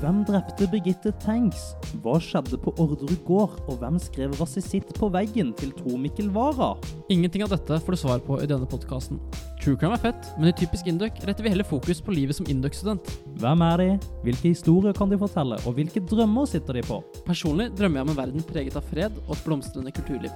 Hvem drepte Birgitte Tanks? Hva skjedde på Orderud gård? Og hvem skrev rasisitt på veggen til Tor Mikkel Wara? Ingenting av dette får du svar på i denne podkasten. True crime er fett, men i Typisk Induc retter vi heller fokus på livet som Induc-student. Hvem er de? Hvilke historier kan de fortelle? Og hvilke drømmer sitter de på? Personlig drømmer jeg om en verden preget av fred og et blomstrende kulturliv.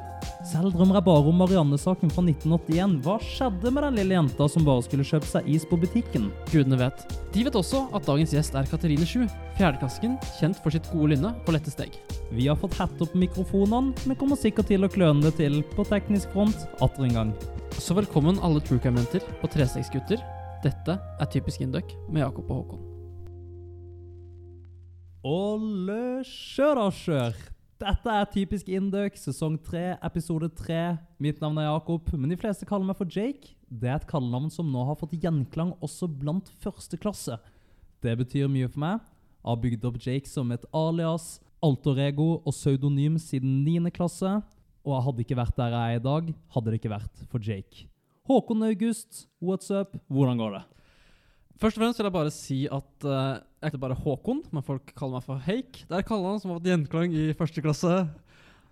Selv drømmer bare om Marianne-saken fra 1981. Hva skjedde med den lille jenta som bare skulle kjøpe seg is på butikken? Gudene vet. De vet også at dagens gjest er Katrine Sju, fjerdeklassingen kjent for sitt gode lynne og lette steg. Vi har fått hett opp mikrofonene, men kommer sikkert til å kløne det til på teknisk front atter en gang. Så velkommen alle true crime-jenter og trestegsgutter. Dette er Typisk Induc med Jakob og Håkon. Olle sjø da, sjør. Dette er Typisk Induc, sesong 3, episode 3. Mitt navn er Jakob, men de fleste kaller meg for Jake. Det er et kallenavn som nå har fått gjenklang også blant første klasse. Det betyr mye for meg. Jeg har bygd opp Jake som et alias, alter ego og pseudonym siden 9. klasse. Og jeg hadde ikke vært der jeg er i dag, hadde det ikke vært for Jake. Håkon August, what's up? Hvordan går det? Først og fremst vil jeg bare si at uh, jeg heter bare Håkon, men folk kaller meg for Haik. Det er kallenavn som har fått gjenklang i første klasse.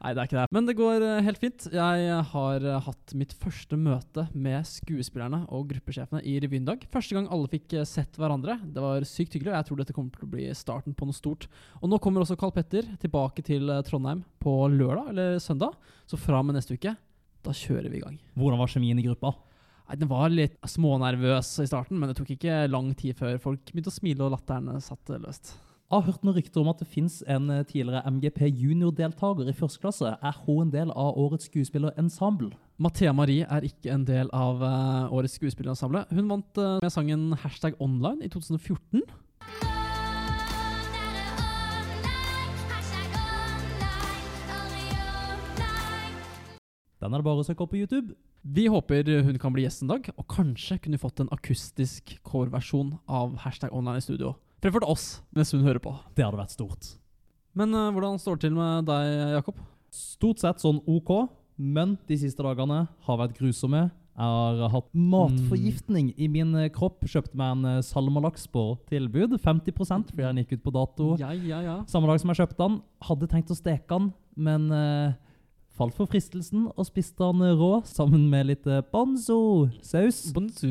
Nei, det er ikke det. Men det går eh, helt fint. Jeg har eh, hatt mitt første møte med skuespillerne og gruppesjefene i Revyen i dag. Første gang alle fikk sett hverandre. Det var sykt hyggelig, og jeg tror dette kommer til å bli starten på noe stort. Og nå kommer også Carl Petter tilbake til Trondheim på lørdag eller søndag. Så fra og med neste uke, da kjører vi i gang. Hvordan var kjemien i gruppa? Nei, Den var litt smånervøs i starten, men det tok ikke lang tid før folk begynte å smile og latteren satt løst. Jeg har hørt noen rykter om at det fins en eh, tidligere MGP junior-deltaker i første klasse. Er hun en del av årets skuespillerensemble? Mathea Marie er ikke en del av eh, årets skuespillerensemble. Hun vant eh, med sangen Hashtag online i 2014. Den er det bare å søke opp på YouTube. Vi håper hun kan bli gjest en dag, og kanskje kunne fått en akustisk coverversjon av Hashtag online i studio. Fremfor til oss, mens hun hører på. Det hadde vært stort. Men uh, hvordan står det til med deg, Jakob? Stort sett sånn OK, men de siste dagene har vært grusomme. Jeg har hatt matforgiftning i min eh, kropp. Kjøpte meg en eh, salmalaks på tilbud. 50% fordi den gikk ut på dato. Ja, ja, ja. Samme dag som jeg kjøpte den. Hadde tenkt å steke den, men eh, falt for fristelsen og spiste den rå sammen med litt eh, bonzo-saus. Bonzo.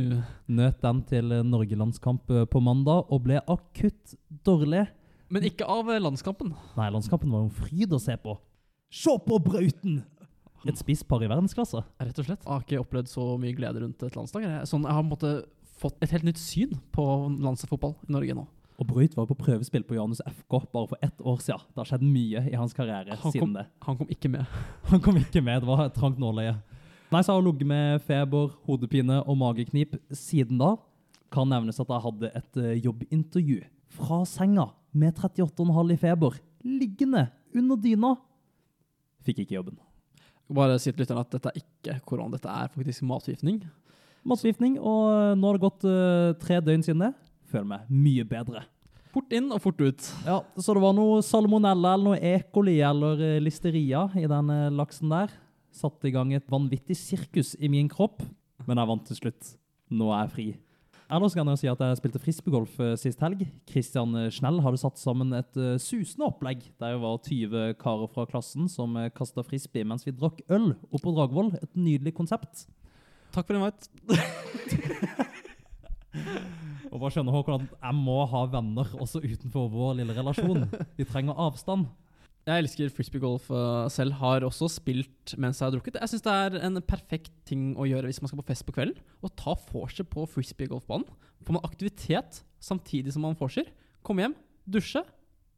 Nøt den til Norgelandskamp eh, på mandag og ble akutt dårlig. Men ikke av eh, landskampen. Nei, landskampen var jo en fryd å se på. Se på Brauten! Et spisspar i verdensklasse. Rett og slett. Jeg har ikke opplevd så mye glede rundt et landslag. Jeg, sånn, jeg har på en måte fått et helt nytt syn på landslagsfotball i Norge nå. Og Brøyt var på prøvespill på Janus FK bare for ett år siden. Det har skjedd mye i hans karriere Han siden kom, det. han kom ikke med. Han kom ikke med, det var et trangt nåløye. Nei, så har jeg ligget med feber, hodepine og mageknip siden da. Kan nevnes at jeg hadde et eh, jobbintervju fra senga med 38,5 i feber, liggende under dyna. Fikk ikke jobben. Bare si til lytterne at dette er ikke korona, dette er faktisk matforgiftning. Matforgiftning, og eh, nå har det gått uh, tre døgn siden det. Føler meg mye bedre. Fort inn og fort ut. Ja, Så det var noe salmonella eller noe ekoli eller eh, listeria i den eh, laksen der. Satte i gang et vanvittig sirkus i min kropp, men jeg vant til slutt. Nå er jeg fri. Ellers kan jeg si at jeg spilte frisbeegolf eh, sist helg. Christian Schnell hadde satt sammen et susende opplegg. Der var 20 karer fra klassen som kasta frisbee mens vi drakk øl oppe på Dragvoll. Et nydelig konsept. Takk for invite. Og bare skjønner Håkon at jeg må ha venner også utenfor vår lille relasjon. Vi trenger avstand. Jeg elsker frisbeegolf uh, selv. Har også spilt mens jeg har drukket. Jeg syns det er en perfekt ting å gjøre hvis man skal på fest på kvelden. Å ta vorset på frisbeegolfbanen. Får man aktivitet samtidig som man vorser. Komme hjem, dusje,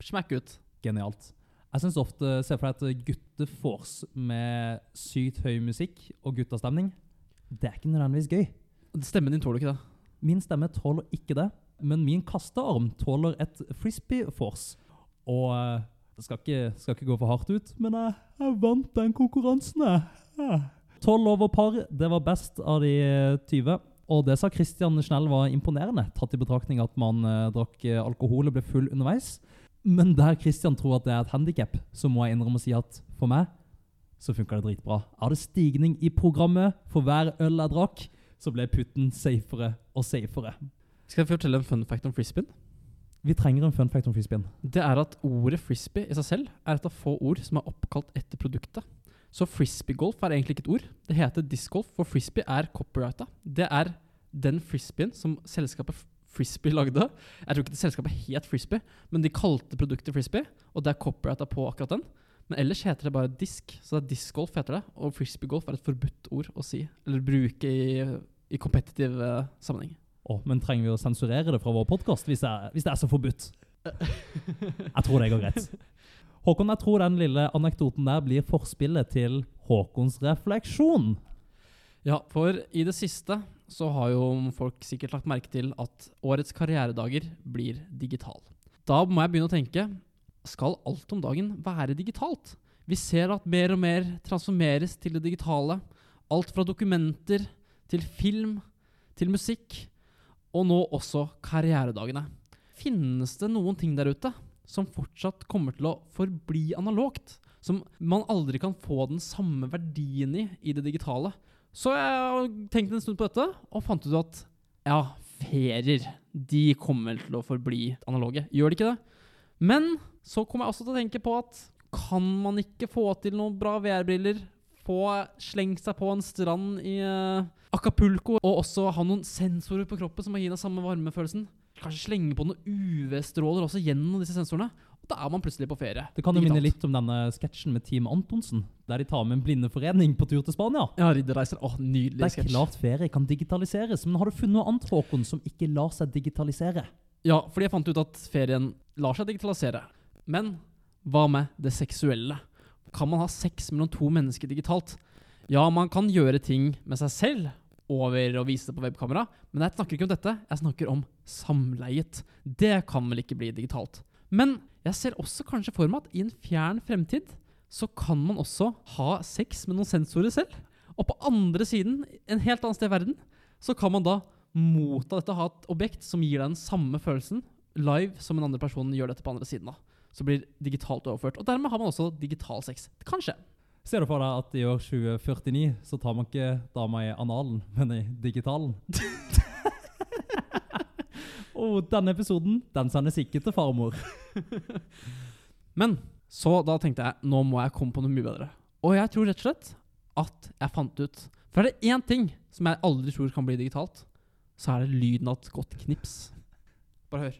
smack ut. Genialt. Jeg syns ofte Se for deg et guttefors med sykt høy musikk og guttastemning. Det er ikke nødvendigvis gøy. Stemmen din tåler ikke det. Min stemme tåler ikke det, men min kastearm tåler et frisbee-force. Og eh, det skal ikke, skal ikke gå for hardt ut, men jeg, jeg vant den konkurransen, jeg. Tolv 12 over par, det var best av de eh, 20. Og det sa Christian Schnell var imponerende, tatt i betraktning at man eh, drakk eh, alkohol og ble full underveis. Men der Christian tror at det er et handikap, så må jeg innrømme å si at for meg så funka det dritbra. Jeg hadde stigning i programmet for hver øl jeg drakk. Så ble putten safere og safere. Skal jeg fortelle en fun fact om frisbeen? Vi trenger en fun fact om frisbeen. Det er at ordet frisbee i seg selv er et av få ord som er oppkalt etter produktet. Så frisbeegolf er egentlig ikke et ord. Det heter discgolf, for frisbee er copyrighta. Det er den frisbeen som selskapet Frisbee lagde. Jeg tror ikke det selskapet het Frisbee, men de kalte produktet Frisbee, og det er copyrighta på akkurat den. Men ellers heter det bare disk, så det er discgolf heter det. Og frisbeegolf er et forbudt ord å si, eller bruke i, i kompetitiv uh, sammenheng. Oh, men trenger vi å sensurere det fra vår podkast hvis, hvis det er så forbudt? Jeg tror det går greit. Håkon, jeg tror den lille anekdoten der blir forspillet til Håkons refleksjon. Ja, for i det siste så har jo folk sikkert lagt merke til at årets karrieredager blir digital. Da må jeg begynne å tenke skal alt om dagen være digitalt? Vi ser at mer og mer transformeres til det digitale. Alt fra dokumenter til film til musikk, og nå også karrieredagene. Finnes det noen ting der ute som fortsatt kommer til å forbli analogt? Som man aldri kan få den samme verdien i i det digitale? Så jeg tenkte en stund på dette, og fant ut at ja, ferier de kommer til å forbli analoge. Gjør de ikke det? Men så kom jeg også til å tenke på at kan man ikke få til noen bra VR-briller, få slengt seg på en strand i eh, Acapulco, og også ha noen sensorer på kroppen som har gi deg samme varmefølelsen? Kanskje slenge på noen UV-stråler også gjennom disse sensorene? Og da er man plutselig på ferie. Det kan jo minne litt om denne sketsjen med Team Antonsen, der de tar med en blindeforening på tur til Spania. Ja, Ridderreiser. Åh, nydelig sketsj. Det er klart ferie kan digitaliseres, men har du funnet noe annet, Håkon, som ikke lar seg digitalisere? Ja, fordi jeg fant ut at ferien lar seg digitalisere. Men hva med det seksuelle? Kan man ha sex mellom to mennesker digitalt? Ja, man kan gjøre ting med seg selv over å vise det på webkamera, men jeg snakker ikke om dette. Jeg snakker om samleiet. Det kan vel ikke bli digitalt. Men jeg ser også kanskje for meg at i en fjern fremtid så kan man også ha sex med noen sensorer selv. Og på andre siden, en helt annet sted i verden, så kan man da motta dette, ha et objekt som gir deg den samme følelsen live som en andre person gjør dette på andre siden av. Så blir digitalt overført. Og dermed har man også digital sex. Kanskje. Ser du for deg at i år 2049 så tar man ikke dama i analen, men i digitalen? Og denne episoden, den sendes ikke til farmor. Men så da tenkte jeg nå må jeg komme på noe mye bedre. Og jeg tror rett og slett at jeg fant ut For er det én ting som jeg aldri tror kan bli digitalt, så er det lyden av et godt knips. Bare hør.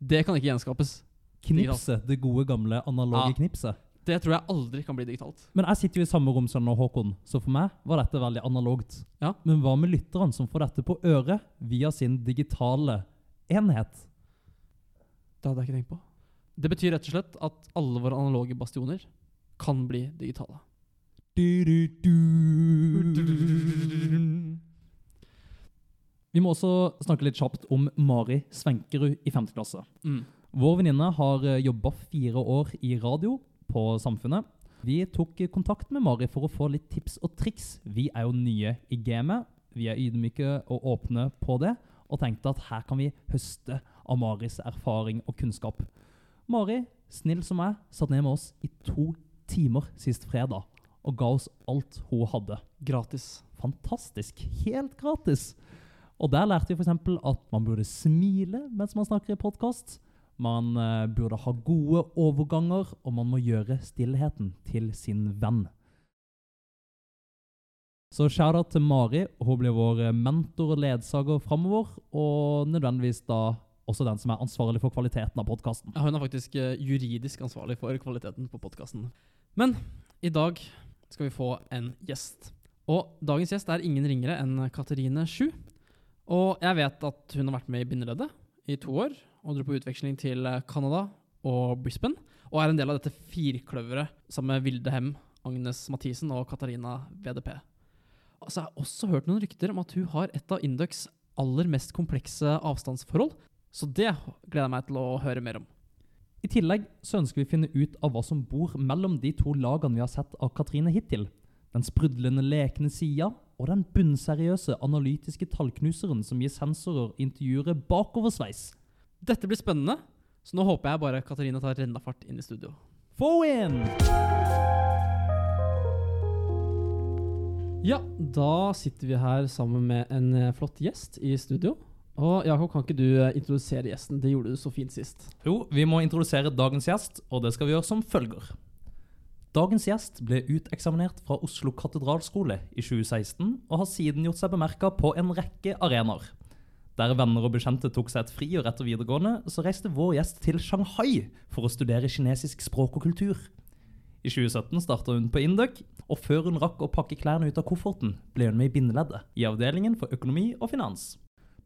Det kan ikke gjenskapes. Knipset, det gode gamle analoge Ja. knipset. Det tror jeg aldri kan bli digitalt. Men jeg sitter jo i samme rom som Håkon, så for meg var dette veldig analogt. Ja. Men hva med lytterne som får dette på øret via sin digitale enhet? Det hadde jeg ikke tenkt på. Det betyr rett og slett at alle våre analoge bastioner kan bli digitale. Du, du, du. Vi må også snakke litt kjapt om Mari Svenkerud i 5. klasse. Mm. Vår venninne har jobba fire år i radio på Samfunnet. Vi tok eh, kontakt med Mari for å få litt tips og triks. Vi er jo nye i gamet. Vi er ydmyke og åpne på det, og tenkte at her kan vi høste av Maris erfaring og kunnskap. Mari, snill som meg, satt ned med oss i to timer sist fredag og ga oss alt hun hadde. Gratis. Fantastisk. Helt gratis. Og der lærte vi f.eks. at man burde smile mens man snakker i podkast. Man eh, burde ha gode overganger, og man må gjøre stillheten til sin venn. Så shout-out til Mari. Hun blir vår eh, mentor og ledsager framover, og nødvendigvis da også den som er ansvarlig for kvaliteten av podkasten. Ja, Hun er faktisk eh, juridisk ansvarlig for kvaliteten på podkasten. Men i dag skal vi få en gjest. Og dagens gjest er ingen ringere enn Katerine Sju. Og jeg vet at hun har vært med i bindeleddet i to år, og dro på utveksling til eh, Canada og Brisbane. Og er en del av dette firkløveret sammen med Vilde Hem, Agnes Mathisen og Katarina VDP. Altså, jeg har også hørt noen rykter om at hun har et av Inducs aller mest komplekse avstandsforhold. Så det gleder jeg meg til å høre mer om. I tillegg så ønsker vi å finne ut av hva som bor mellom de to lagene vi har sett av Katrine hittil. Den sprudlende lekne sida og den bunnseriøse analytiske tallknuseren som gir sensorer intervjuere bakoversveis. Dette blir spennende, så nå håper jeg bare Katarina tar rennafart inn i studio. Få inn! Ja, da sitter vi her sammen med en eh, flott gjest i studio. Og Jakob, kan ikke du eh, introdusere gjesten? Det gjorde du så fint sist. Jo, vi må introdusere dagens gjest, og det skal vi gjøre som følger. Dagens gjest ble uteksaminert fra Oslo katedralskole i 2016, og har siden gjort seg bemerka på en rekke arenaer. Der venner og bekjente tok seg et friår etter videregående, så reiste vår gjest til Shanghai for å studere kinesisk språk og kultur. I 2017 starta hun på Induc, og før hun rakk å pakke klærne ut av kofferten, ble hun med i bindeleddet, i avdelingen for økonomi og finans.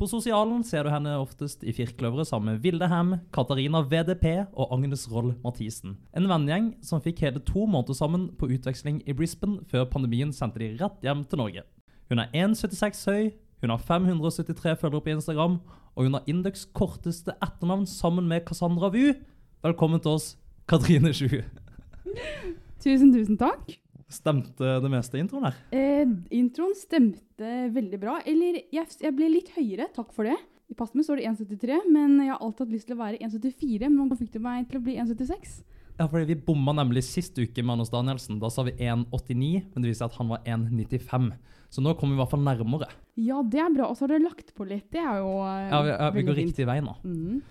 På sosialen ser du henne oftest i firkløveret sammen med Vilde Ham, Katarina VDP og Agnes Roll Mathisen. En vennegjeng som fikk hele to måneder sammen på utveksling i Brisbane før pandemien sendte de rett hjem til Norge. Hun er 1,76 høy, hun har 573 følgere på Instagram, og hun har Indeks korteste etternavn sammen med Cassandra Vu. Velkommen til oss, Katrine Sju. Tusen, tusen takk. Stemte det meste introen her? Eh, introen stemte veldig bra. Eller jeg, jeg ble litt høyere, takk for det. I passet mitt står det 1,73, men jeg har alltid hatt lyst til å være 1,74. Men nå fikk du meg til å bli 1,76. Ja, fordi Vi bomma nemlig sist uke med Anders Danielsen. Da sa vi 1,89, men det viser seg at han var 1,95. Så nå kommer vi i hvert fall nærmere. Ja, det er bra. Og så har dere lagt på litt. Det er jo eh, Ja, Vi, ja, vi går fint. riktig vei nå. Mm.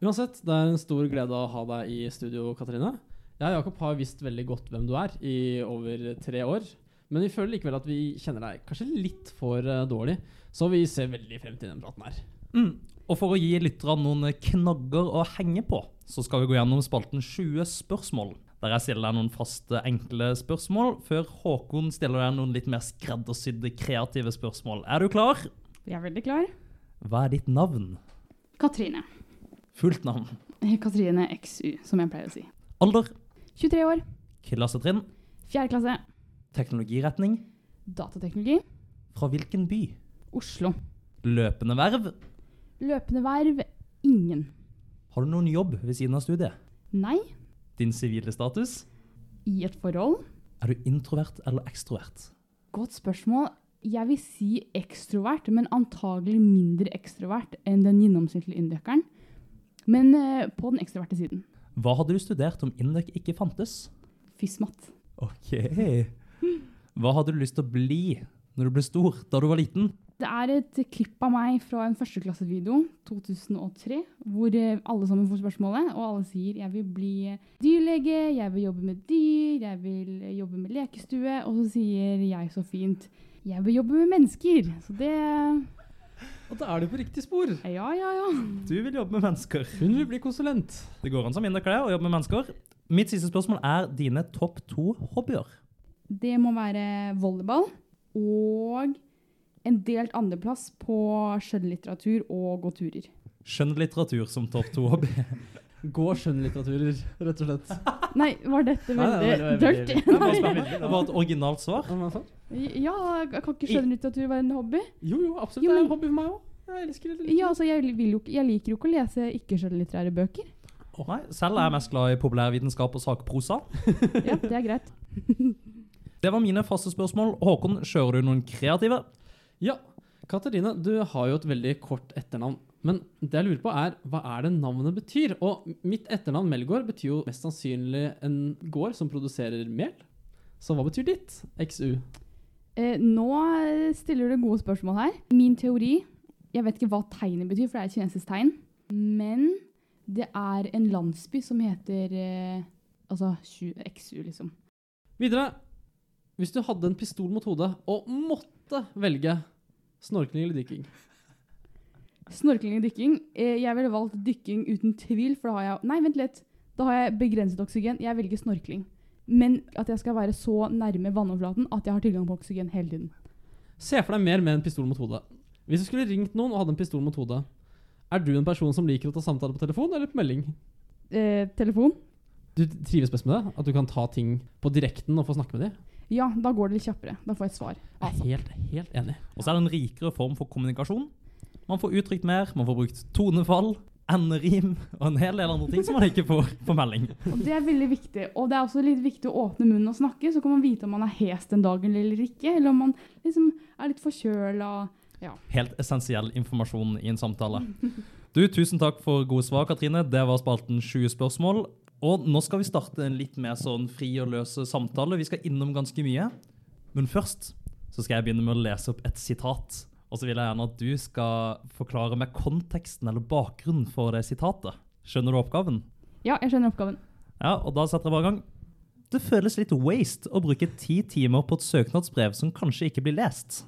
Uansett, det er en stor glede å ha deg i studio, Katarina. Jeg og Jakob har visst veldig godt hvem du er i over tre år. Men vi føler likevel at vi kjenner deg kanskje litt for eh, dårlig. Så vi ser veldig frem til den praten her. Mm. Og for å gi lytterne noen knagger å henge på, så skal vi gå gjennom spalten 20 spørsmål. Der jeg stiller deg noen faste, enkle spørsmål, før Håkon stiller deg noen litt mer skreddersydde, kreative spørsmål. Er du klar? Jeg er veldig klar. Hva er ditt navn? Katrine. Fullt navn. Eh, Katrine XU, som jeg pleier å si. Alder? 23 år. Klassetrinn? 4. klasse. Teknologiretning? Datateknologi. Fra hvilken by? Oslo. Løpende verv? Løpende verv ingen. Har du noen jobb ved siden av studiet? Nei. Din sivile status? I et forhold. Er du introvert eller ekstrovert? Godt spørsmål. Jeg vil si ekstrovert, men antagelig mindre ekstrovert enn den gjennomsnittlige indøkeren. Men eh, på den ekstroverte siden. Hva hadde du studert om Indøk ikke fantes? Fysmat. Ok. Hva hadde du lyst til å bli når du ble stor, da du var liten? Det er et klipp av meg fra en førsteklassevideo 2003, hvor eh, alle sammen får spørsmålet, og alle sier 'jeg vil bli dyrlege', 'jeg vil jobbe med dyr', 'jeg vil jobbe med lekestue', og så sier jeg så fint 'jeg vil jobbe med mennesker'. Så det Og da er du på riktig spor. Ja, ja, ja. Du vil jobbe med mennesker. Hun vil bli konsulent. Det går an som det, å jobbe med mennesker. Mitt siste spørsmål er dine topp to hobbyer. Det må være volleyball og en delt andreplass på skjønnlitteratur og gå turer. Skjønnlitteratur som topp to hobby. Gå skjønnlitteraturer, rett og slett. Nei, var dette veldig dirty? Det var, et originalt svar. Ja, men kan ikke skjønnlitteratur være en hobby? Jo, jo, absolutt. Jo, det er en hobby for meg òg. Jeg. Ja, altså, jeg, jo, jeg liker jo ikke å lese ikke-skjønnlitterære bøker. Nei, selv er jeg mest glad i populærvitenskap og sakprosa. Ja, det er greit. Det var mine faste spørsmål. Håkon, kjører du noen kreative? Ja, Katarina, du har jo et veldig kort etternavn. Men det jeg lurer på er, hva er det navnet betyr? Og mitt etternavn Melgaard betyr jo mest sannsynlig en gård som produserer mel. Så hva betyr ditt? XU. Eh, nå stiller du gode spørsmål her. Min teori Jeg vet ikke hva tegnet betyr, for det er et kinesisk tegn. Men det er en landsby som heter eh, Altså XU, liksom. Videre. Hvis du hadde en pistol mot hodet og måtte velge snorkling eller dykking Snorkling og dykking. Eh, jeg ville valgt dykking uten tvil, for da har jeg Nei, vent litt. Da har jeg begrenset oksygen. Jeg velger snorkling. Men at jeg skal være så nærme vannoverflaten at jeg har tilgang på oksygen hele tiden. Se for deg mer med en pistol mot hodet. Hvis du skulle ringt noen og hadde en pistol mot hodet, er du en person som liker å ta samtale på telefon eller på melding? Eh, telefon? Du trives best med det? At du kan ta ting på direkten og få snakke med dem? Ja, da går det litt kjappere. Da får jeg et svar. Jeg er helt, helt enig. Og så er det en rikere form for kommunikasjon. Man får uttrykt mer, man får brukt tonefall, enderim og en hel del andre ting som man ikke får på melding. Og det er veldig viktig. Og det er også litt viktig å åpne munnen og snakke, så kan man vite om man er hes den dagen eller ikke, eller om man liksom er litt forkjøla. Helt essensiell informasjon i en samtale. Du, Tusen takk for gode svar, Katrine. Det var spalten 20 spørsmål. Og nå skal vi starte en litt mer sånn fri og løse samtale. Vi skal innom ganske mye. Men først så skal jeg begynne med å lese opp et sitat. Og så vil jeg gjerne at du skal forklare meg konteksten eller bakgrunnen for det sitatet. Skjønner du oppgaven? Ja, jeg skjønner oppgaven. Ja, og da setter jeg bare i gang. Det føles litt waste å bruke ti timer på et søknadsbrev som kanskje ikke blir lest.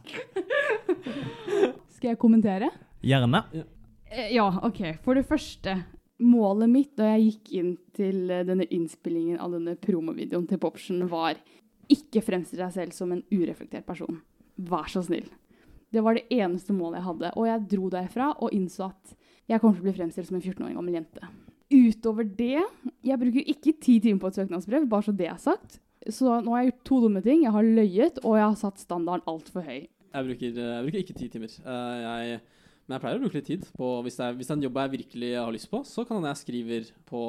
Skal jeg kommentere? Gjerne. Eh, Ja, OK. For det første. Målet mitt da jeg gikk inn til eh, denne innspillingen av denne promovideoen til Poption, var ikke fremstille deg selv som en ureflektert person. Vær så snill. Det var det eneste målet jeg hadde. Og jeg dro derfra og innså at jeg kommer til å bli fremstilt som en 14 år gammel jente. Utover det Jeg bruker ikke ti timer på et søknadsbrev, bare så det er sagt. Så nå har jeg gjort to dumme ting. Jeg har løyet, og jeg har satt standarden altfor høy. Jeg bruker, jeg bruker ikke ti timer. Eh, jeg, men jeg pleier å bruke litt tid på Hvis det er, hvis det er en jobb jeg virkelig har lyst på, så kan hende jeg skriver på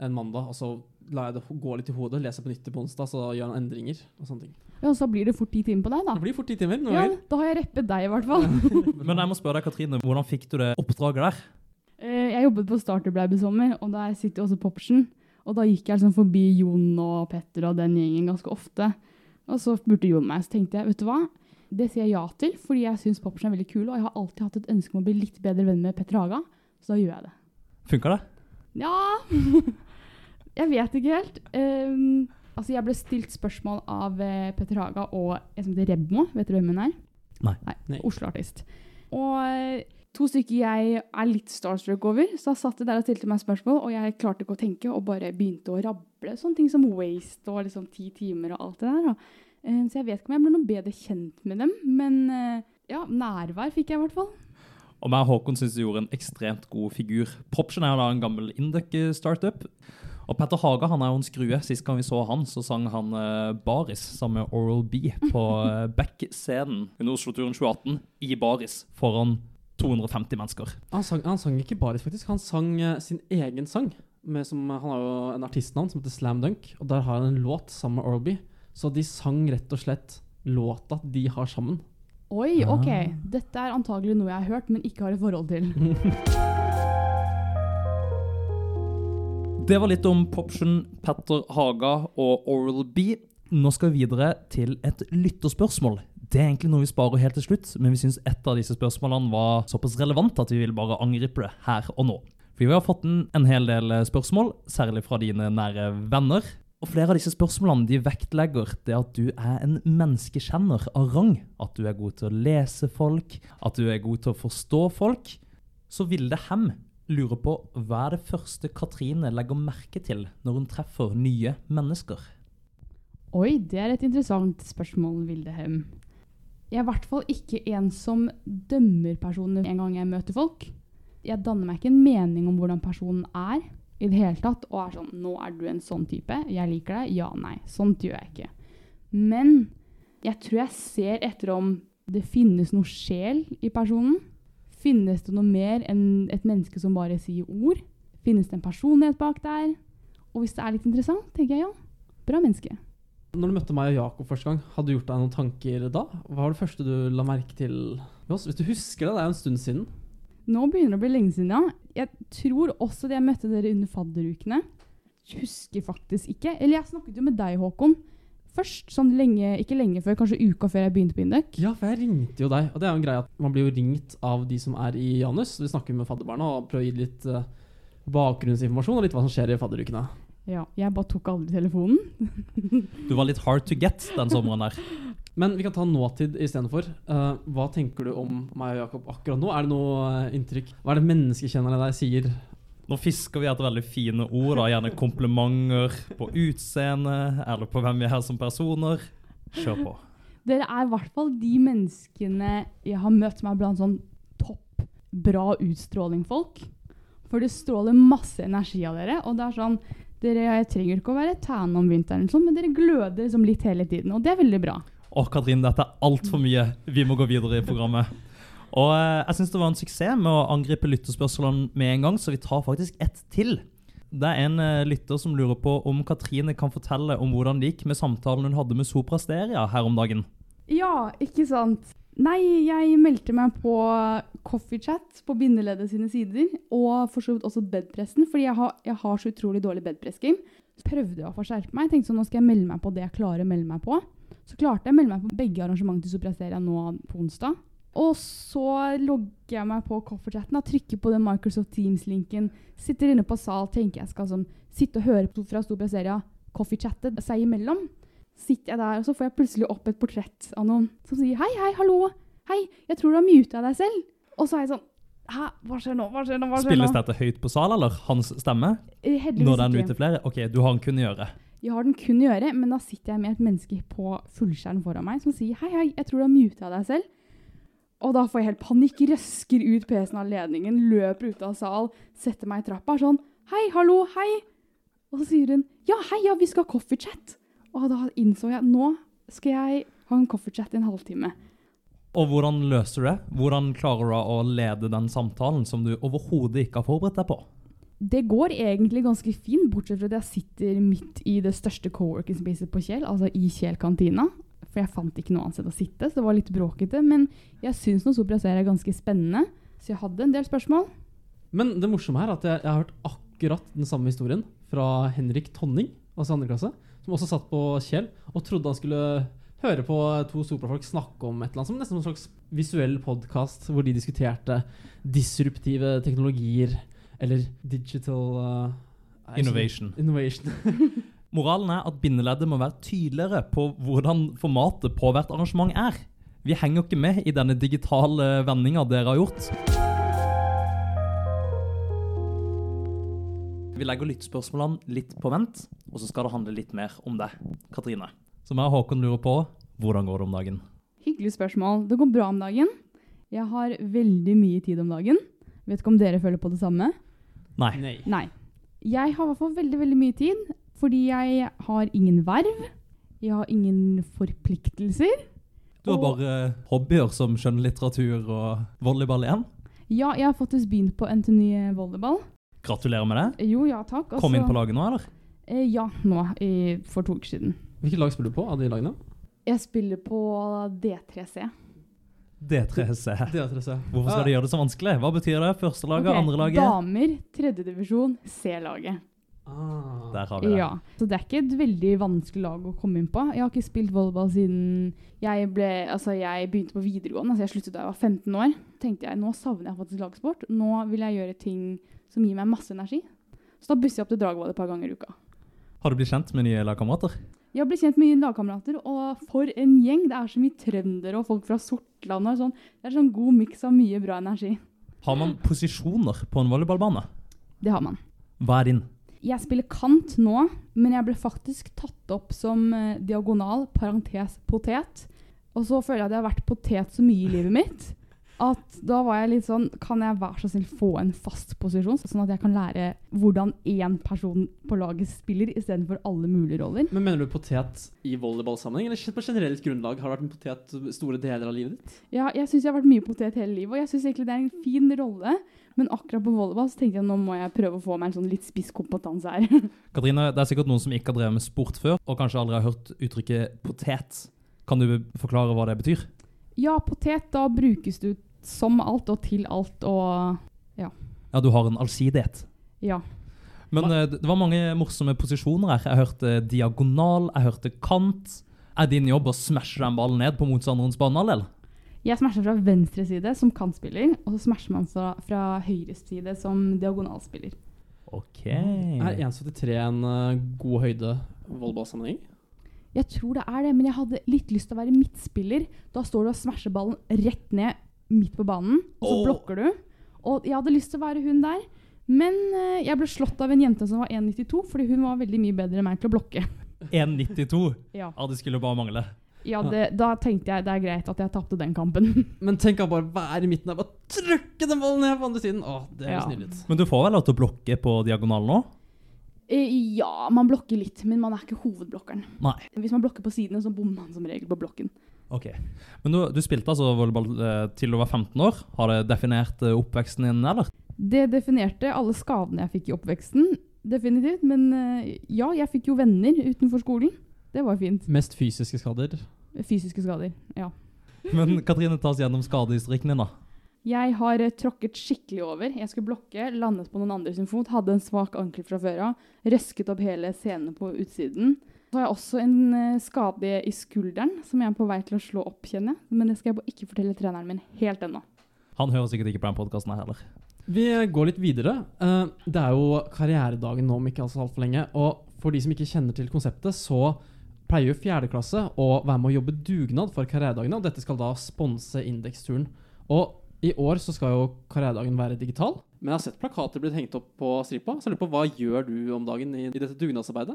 en mandag, og så lar jeg det gå litt i hodet, leser på nytt på onsdag, så gjør han endringer og sånne ting. Ja, så blir det fort ti timer på deg, da. Det blir fort ti timer noen Ja, ganger. da har jeg reppet deg, i hvert fall. Men jeg må spørre deg, Katrine, hvordan fikk du det oppdraget der? Eh, Jeg jobbet på Starterblab i sommer, og der sitter også Popsen. Og da gikk jeg liksom forbi Jon og Petter og den gjengen ganske ofte. Og så spurte Jon meg, så tenkte jeg, vet du hva? Det sier jeg ja til, fordi jeg syns Popsen er veldig kul, og jeg har alltid hatt et ønske om å bli litt bedre venn med Petter Haga, så da gjør jeg det. Funka det? Ja Jeg vet ikke helt. Ehm, altså, jeg ble stilt spørsmål av eh, Petter Haga og en som heter Rebmo. Vet du hvem hun er? Nei. Nei. Oslo-artist. Og eh, to stykker jeg er litt starstruck over. Så jeg satt der og stilte meg spørsmål, og jeg klarte ikke å tenke og bare begynte å rable sånne ting som waste og liksom ti timer og alt det der. Da. Eh, så jeg vet ikke om jeg ble noe bedre kjent med dem, men eh, ja, nærvær fikk jeg i hvert fall. Og meg og Håkon syns du gjorde en ekstremt god figur. Proption er jo da en gammel Induc-startup. Og Petter Haga han er jo en skrue. Sist gang vi så han, så sang han uh, Baris sammen med Oral B på uh, Beck-scenen under Oslo-turen 2018 i Baris foran 250 mennesker. Han sang, han sang ikke Baris, faktisk. Han sang uh, sin egen sang. Med, som, han har jo en artistnavn som heter Slam Dunk, og der har han en låt sammen med Oral-B. Så de sang rett og slett låta de har sammen. Oi, ok. Ah. Dette er antagelig noe jeg har hørt, men ikke har et forhold til. Det var litt om Poption, Petter Haga og Oral B. Nå skal vi videre til et lytterspørsmål. Det er egentlig noe vi sparer helt til slutt, men vi syns et av disse spørsmålene var såpass relevant at vi vil bare angripe det her og nå. Vi har fått en, en hel del spørsmål, særlig fra dine nære venner. Og flere av disse spørsmålene de vektlegger det at du er en menneskekjenner av rang. At du er god til å lese folk, at du er god til å forstå folk. Så Vilde Hem lurer på hva er det første Katrine legger merke til når hun treffer nye mennesker? Oi, det er et interessant spørsmål, Vildehem. Jeg er i hvert fall ikke en som dømmer personer en gang jeg møter folk. Jeg danner meg ikke en mening om hvordan personen er i det hele tatt, og er sånn 'Nå er du en sånn type. Jeg liker deg.' Ja, nei. Sånt gjør jeg ikke. Men jeg tror jeg ser etter om det finnes noe sjel i personen. Finnes det noe mer enn et menneske som bare sier ord? Finnes det en personlighet bak der? Og hvis det er litt interessant, tenker jeg ja. Bra menneske. Når du møtte meg og Jakob første gang, hadde du gjort deg noen tanker da? Hva var det første du la merke til med oss? Hvis du husker det, det er jo en stund siden. Nå begynner det å bli lenge siden, ja. Jeg tror også det jeg møtte dere under fadderukene. Husker faktisk ikke. Eller jeg snakket jo med deg, Håkon. Først, sånn lenge, ikke lenge før, kanskje uka før jeg begynte på Induc. Ja, for jeg ringte jo deg. Og det er jo en greie at man blir jo ringt av de som er i Janus. Vi snakker med fadderbarna og prøver å gi litt uh, bakgrunnsinformasjon og litt hva som skjer i fadderukene. Ja, jeg bare tok aldri telefonen. Du var litt hard to get den sommeren der. Men vi kan ta nåtid istedenfor. Uh, hva tenker du om meg og Jakob akkurat nå? Er det noe eh, inntrykk? Hva er det menneskekjennerne der sier? Nå fisker vi etter veldig fine ord, da. gjerne komplimenter på utseende eller på hvem vi er som personer. Kjør på. Dere er i hvert fall de menneskene jeg har møtt som er blant sånn topp bra utstråling-folk. For det stråler masse energi av dere, og det er sånn dere, Jeg trenger ikke å være tan om vinteren, sånn, men dere gløder liksom litt hele tiden, og det er veldig bra. Å, Katrin, dette er altfor mye. Vi må gå videre i programmet. Og eh, jeg syns det var en suksess med å angripe lytterspørsmålene med en gang, så vi tar faktisk ett til. Det er en eh, lytter som lurer på om Katrine kan fortelle om hvordan det gikk med samtalen hun hadde med Sopra Steria her om dagen. Ja, ikke sant? Nei, jeg meldte meg på Coffeechat på Bindeleddet sine sider, og for så vidt også bedpressen, fordi jeg har, jeg har så utrolig dårlig bedpress-game. Prøvde å forskjerpe meg. Tenkte sånn, nå skal jeg melde meg på det jeg klarer å melde meg på. Så klarte jeg å melde meg på begge arrangementer til Soprasteria nå på onsdag. Og så logger jeg meg på Coffeechatten og trykker på den Microsoft Teams-linken. Sitter inne på sal, tenker jeg skal sånn, sitte og høre på fra Stor Seria coffeechatte seg imellom. Sitter jeg der, og så får jeg plutselig opp et portrett av noen som sier hei, hei, hallo, hei, jeg tror du har muta deg selv. Og så er jeg sånn Hæ, hva skjer nå, hva skjer nå, hva skjer Spilles dette høyt på sal, eller hans stemme? Eh, heldigvis Når den er flere? Ok, du har den kun i øret. Jeg har den kun i øret, men da sitter jeg med et menneske på fullskjerm foran meg som sier hei, hei, jeg tror du har muta deg selv. Og da får jeg helt panikk, røsker ut PC-en av ledningen, løper ut av sal, setter meg i trappa, sånn hei, hallo, hei. Og så sier hun ja, hei, ja, vi skal ha coffeechat. Og da innså jeg nå skal jeg ha en coffeechat i en halvtime. Og hvordan løser du det? Hvordan klarer du å lede den samtalen som du overhodet ikke har forberedt deg på? Det går egentlig ganske fint, bortsett fra at jeg sitter midt i det største co-working spacet på Kjell, altså i Kjell kantina. For jeg fant ikke noe annet sted å sitte, så det var litt bråkete. Men jeg syns nå Sopra Seria er ganske spennende, så jeg hadde en del spørsmål. Men det morsomme er at jeg, jeg har hørt akkurat den samme historien fra Henrik Tonning, altså andre klasse, som også satt på Kjell og trodde han skulle høre på to soprafolk snakke om et eller annet som nesten en slags visuell podkast hvor de diskuterte disruptive teknologier eller digital uh, Innovation. Innovation. Moralen er at bindeleddet må være tydeligere på hvordan formatet på hvert arrangement er. Vi henger ikke med i denne digitale vendinga dere har gjort. Vi legger lyttspørsmålene litt på vent, og så skal det handle litt mer om deg, Katrine. Som jeg og Håkon lurer på, hvordan går det om dagen? Hyggelig spørsmål. Det går bra om dagen. Jeg har veldig mye tid om dagen. Vet ikke om dere føler på det samme? Nei. Nei. Nei. Jeg har i hvert fall veldig, veldig mye tid, fordi jeg har ingen verv. Jeg har ingen forpliktelser. Du har Og- bare hobbyer som skjønnlitteratur og volleyball igjen. Ja, jeg har faktisk begynt på NTNY volleyball. Gratulerer med det. Jo, ja takk. Kom inn Altså, på laget nå, eller? Eh, ja, nå, i, for to uker siden. Hvilket lag spiller du på av de lagene? Jeg spiller på D3C. D3C. D3C. Hvorfor skal de gjøre det så vanskelig? Hva betyr det? Første laget, Ok, andre laget? Damer, tredjedivisjon, C-laget. Ah. Der har vi det. Ja, så det er ikke et veldig vanskelig lag å komme inn på. Jeg har ikke spilt volleyball siden jeg, ble, altså jeg begynte på videregående. Altså jeg sluttet da jeg var 15 år. tenkte jeg, Nå savner jeg faktisk lagsport. Nå vil jeg gjøre ting som gir meg masse energi. Så da busser jeg opp til Dragvoll et par ganger i uka. Har du blitt kjent med nye lagkamerater? Jeg har blitt kjent med nye lagkamerater, og for en gjeng! Det er så mye trøndere og folk fra Sortland. og sånn. Det er sånn god miks av mye bra energi. Har man posisjoner på en volleyballbane? Det har man. Hva er din? Jeg spiller kant nå, men jeg ble faktisk tatt opp som eh, diagonal, parentes potet. Og så føler jeg at jeg har vært potet så mye i livet mitt at da var jeg litt sånn Kan jeg være så snill få en fast posisjon, sånn at jeg kan lære hvordan én person på laget spiller, istedenfor alle mulige roller? Men Mener du potet i volleyballsammenheng, eller på generelt grunnlag? Har du vært en potet store deler av livet ditt? Ja, jeg syns jeg har vært mye potet hele livet, og jeg syns egentlig det er en fin rolle. Men akkurat på volleyball så tenkte jeg nå må jeg prøve å få meg en sånn litt spiss kompetanse her. Katrine, det er sikkert noen som ikke har drevet med sport før, og kanskje aldri har hørt uttrykket potet. Kan du forklare hva det betyr? ja, potet, da brukes du som alt og til alt og Ja, du har en allsidighet. ja. Men eh, det var mange morsomme posisjoner her. Jeg hørte diagonal, jeg hørte kant. Er din jobb å smashe den ballen ned på motstanderens banehalvdel? Jeg smasher fra venstre side som kantspiller, og så smasher man fra, fra høyre side som diagonalspiller. Ok. Er 1,73 en uh, god høyde volleyballsammenheng? Jeg tror det er det, men jeg hadde litt lyst til å være midtspiller. Da står du og smasher ballen rett ned midt på banen, og så oh. blokker du. Og jeg hadde lyst til å være hun der, men eh, jeg ble slått av en jente som var 1,92, fordi hun var veldig mye bedre enn meg til å blokke. 1,92. Ja, Ja, det skulle bare mangle. ja det, Da tenkte jeg det er greit at jeg tapte den kampen. Men tenk å bare være i midten der, bare trykke den ballen ned på andre siden! Åh, det Ja. høres nydelig ut. Men du får vel lov til å blokke på diagonal nå? Eh, ja, man blokker litt, men man er ikke hovedblokkeren. Nei. Hvis man blokker på sidene, så bommer man som regel på blokken. Ok. Men du, du spilte altså volleyball eh, til du var 15 år. Har det definert eh, oppveksten din, eller? Det definerte alle skadene jeg fikk i oppveksten, definitivt. Men eh, ja, jeg fikk jo venner utenfor skolen. Det var fint. Mest fysiske skader. Fysiske skader, ja. Men Katrine, ta oss gjennom skadehistorikken din, da. Jeg har eh, tråkket skikkelig over. Jeg skulle blokke, landet på noen andre sin fot, hadde en svak ankel fra før av, røsket opp hele scenen på utsiden. Så har jeg også en eh, skade i skulderen som jeg er på vei til å slå opp, kjenner jeg. Men det skal jeg ikke fortelle treneren min helt ennå. Han hører sikkert ikke på den podkasten her heller. Vi går litt videre. Eh, Det er jo karrieredagen nå om ikke altså altfor lenge. Og for de som ikke kjenner til konseptet, så pleier jo fjerde klasse å være med å jobbe dugnad for karrieredagene, og dette skal da sponse Indeksturen. Og i år så skal jo karrieredagen være digital. Men jeg har sett plakater blitt hengt opp på stripa, så jeg lurer på hva gjør du om dagen i, i dette dugnadsarbeidet?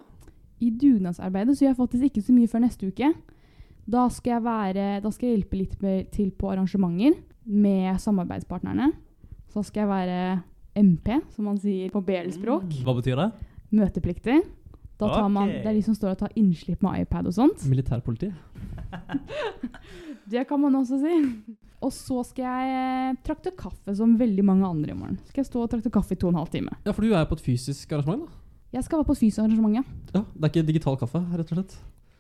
I dugnadsarbeidet så gjør jeg faktisk ikke så mye før neste uke. Da skal jeg, være, da skal jeg hjelpe litt med, til på arrangementer med samarbeidspartnerne. Så skal jeg være MP, som man sier på BL-språk. Hva betyr det? Møtepliktig. Da tar man. Det er de som står og tar innslipp med iPad og sånt. Militærpoliti. Det kan man også si. Og så skal jeg eh, trakte kaffe som veldig mange andre i morgen. Skal jeg stå og trakte kaffe i to og en halv time. Ja, for du er på et fysisk arrangement, da. Jeg skal være på et fysisk arrangement, ja. Ja, Det er ikke digital kaffe, rett og slett.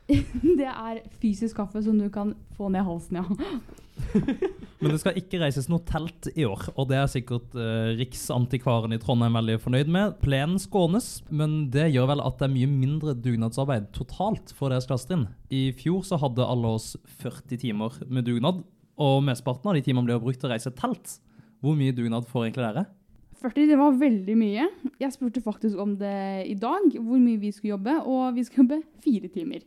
Det er fysisk kaffe som du kan få ned halsen, ja. Men det skal ikke reises noe telt i år, og det er sikkert eh, Riksantikvaren i Trondheim veldig fornøyd med. Plenen skånes, men det gjør vel at det er mye mindre dugnadsarbeid totalt for deres klassetrinn. I fjor så hadde alle oss 40 timer med dugnad, og mesteparten av de timene ble brukt til å reise telt. Hvor mye dugnad får egentlig dere? 40 det var veldig mye. Jeg spurte faktisk om det i dag, hvor mye vi skulle jobbe, og vi skulle jobbe fire timer.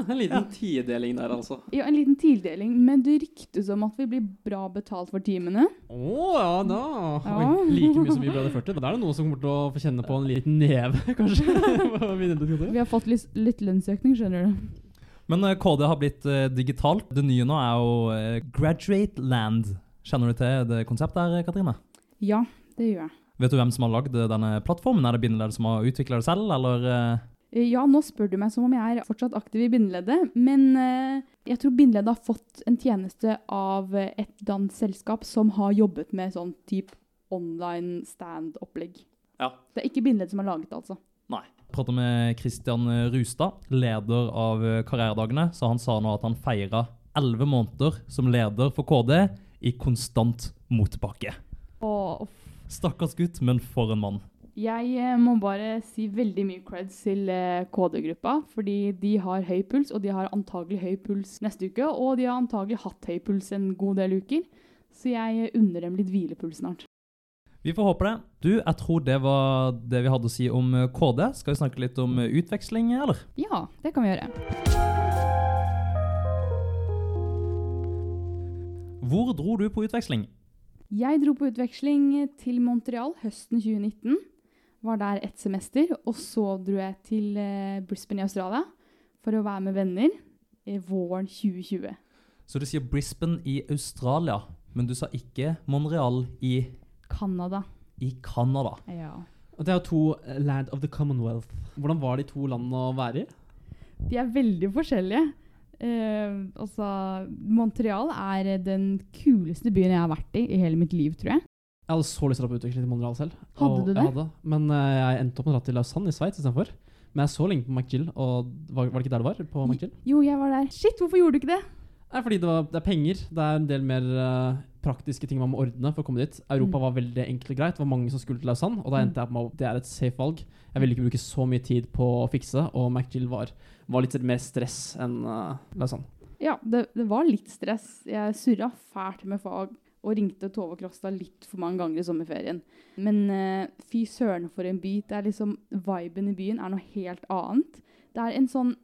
En liten tideling der, altså. Ja, en liten tildeling, men det ryktes om at vi blir bra betalt for timene. Å ja da! Ja. Oi, like mye som vi ble det 40. Da er det noen som kommer til å få kjenne på en liten neve, kanskje. Vi har fått litt, litt lønnsøkning, skjønner du. Men eh, KD har blitt uh, digitalt. Det nye nå er jo uh, Graduate Land. Kjenner du til det konseptet her, Katrine? Ja, det gjør jeg. Vet du hvem som har lagd eh, denne plattformen? Er det bindeleddet som har utvikla det selv, eller? eh? Eh, Ja, nå spør du meg som om jeg er fortsatt aktiv i bindeleddet, men jeg tror bindeleddet har fått en tjeneste av et dansk selskap som har jobbet med sånn type online stand-opplegg. Ja. Det er ikke bindeleddet som har laget det, altså. Nei. Jeg pratet med Christian Rustad, leder av Karrieredagene, så han sa nå at han feira elleve måneder som leder for KD i konstant motbakke. Og Stakkars gutt, men for en mann. jeg eh, må bare si veldig mye creds til eh, KD-gruppa, fordi de har høy puls, og de har antagelig høy puls neste uke, og de har antagelig hatt høy puls en god del uker. Så jeg unner dem litt hvilepuls snart. Vi får håpe det. Du, jeg tror det var det vi hadde å si om eh, KD. Skal vi snakke litt om utveksling, eller? Ja, det kan vi gjøre. Hvor dro du på utveksling? Jeg dro på utveksling til Montreal høsten 2019. Var der ett semester. Og så dro jeg til eh, Brisbane i Australia for å være med venner i våren 2020. Så du sier Brisbane i Australia, men du sa ikke Montreal i, Canada. i Canada. Ja. Og det er to eh, land of the commonwealth. Hvordan var de to landene å være i? De er veldig forskjellige. Eh, altså, Montreal er den kuleste byen jeg har vært i i hele mitt liv, tror jeg. Jeg hadde så lyst til å dra på utveksling til Montreal selv. Hadde du du Jeg hadde, men uh, jeg endte opp med å dra til Lausanne i Sveits istedenfor. Men jeg så lenge på McGill, og var, var det ikke der du var? På McGill? Jo, jeg var der. Shit, hvorfor gjorde du ikke det? Nei, fordi det, var, det er penger. Det er en del mer eh, praktiske ting man må ordne for å komme dit. Europa Mm. var veldig enkelt og greit. Det var mange som skulle til Lausanne, og da Mm. endte jeg på at det er et safe valg. Jeg ville ikke bruke så mye tid på å fikse, og McGill var, var litt mer stress enn uh, Lausanne. Ja, det, det var litt stress. Jeg surra fælt med fag og ringte Tove Krokstad litt for mange ganger i sommerferien. Men uh, fy søren for en by. Det er liksom, Viben i byen er noe helt annet. Det er en sånn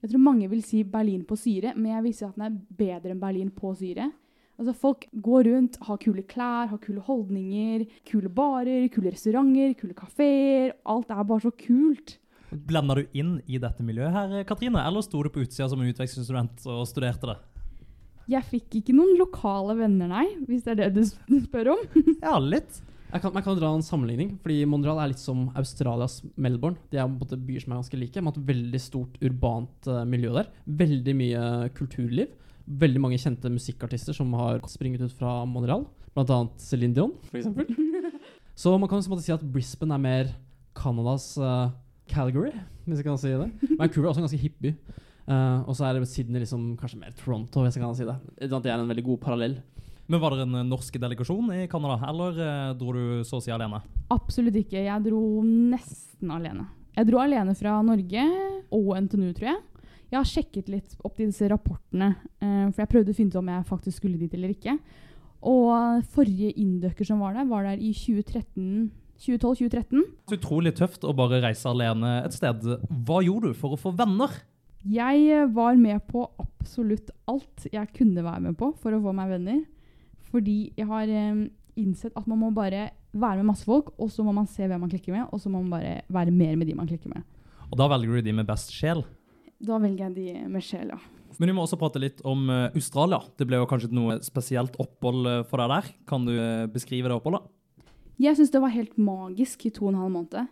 Jeg tror mange vil si Berlin på syre, men jeg vil si at den er bedre enn Berlin på syre. Altså Folk går rundt, har kule klær, har kule holdninger, kule barer, kule restauranter, kule kafeer. Alt er bare så kult. Blanda du inn i dette miljøet her, Katrine, eller sto du på utsida som en utvekslingsstudent og studerte det? Jeg fikk ikke noen lokale venner, nei, hvis det er det du spør om. Ja, litt. Jeg kan, jeg kan dra en sammenligning, fordi Montreal er litt som Australias Melbourne. De er byer som er ganske like. Man har et veldig stort urbant eh, miljø der. Veldig mye kulturliv. Veldig mange kjente musikkartister som har springet ut fra Montreal. Blant annet Céline Dion, eksempel. Så man kan si at Brisbane er mer Canadas uh, Calgary, hvis jeg kan si det. Men Vancouver er også en ganske hipp by. Uh, og så er det Sydney liksom kanskje mer Toronto, hvis jeg kan si det. Det er en veldig god parallell. Men var det en eh, norsk delegasjon i Canada, eller eh, dro du så å si alene? Absolutt ikke. Jeg dro nesten alene. Jeg dro alene fra Norge og NTNU, tror jeg. Jeg har sjekket litt opp disse rapportene, eh, for jeg prøvde å finne ut om jeg faktisk skulle dit eller ikke. Og forrige inndøkker som var der, var der i 2013 2012-2013. Så utrolig tøft å bare reise alene et sted. Hva gjorde du for å få venner? Jeg eh, var med på absolutt alt jeg kunne være med på for å få meg venner. Fordi jeg har eh, innsett at man må bare være med masse folk, og så må man se hvem man klikker med, og så må man bare være mer med de man klikker med. Og da velger du de med best sjel. Da velger jeg de med sjel, ja. Men vi må også prate litt om eh, Australia. Det ble jo kanskje noe spesielt opphold eh, for deg der. Kan du eh, beskrive det oppholdet? Jeg syns det var helt magisk i to og en halv måned.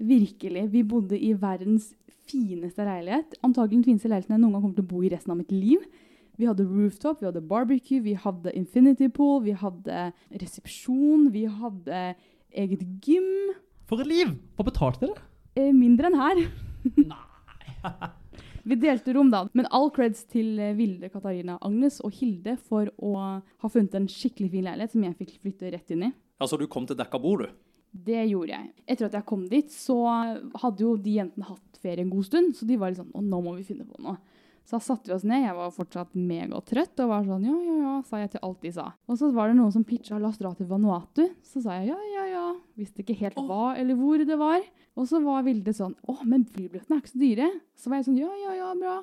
Virkelig. Vi bodde i verdens fineste leilighet. Antagelig den fineste leiligheten jeg noen gang kommer til å bo i resten av mitt liv. Vi hadde rooftop, vi hadde barbecue, vi hadde infinity pool, vi hadde resepsjon, vi hadde eget gym. For et liv! Hva betalte dere? Eh, mindre enn her. Vi delte rom, da. Men all creds til eh, Vilde, Katarina, Agnes og Hilde for å ha funnet en skikkelig fin leilighet som jeg fikk flytte rett inn i. Altså, du kom til dekka bord, du. Det gjorde jeg. Etter at jeg kom dit, så hadde jo de jentene hatt ferie en god stund, så de var litt sånn Å, nå må vi finne på noe. Så da satte vi oss ned. Jeg var fortsatt megatrøtt og var sånn ja, ja, ja, sa jeg til alt de sa. Og så var det noen som pitcha la oss dra til Vanuatu. Så sa jeg ja, ja, ja. Visste ikke helt hva eller hvor det var. Og så var Vilde sånn å, men flybillettene er ikke så dyre. Så var jeg sånn ja, ja, ja, bra.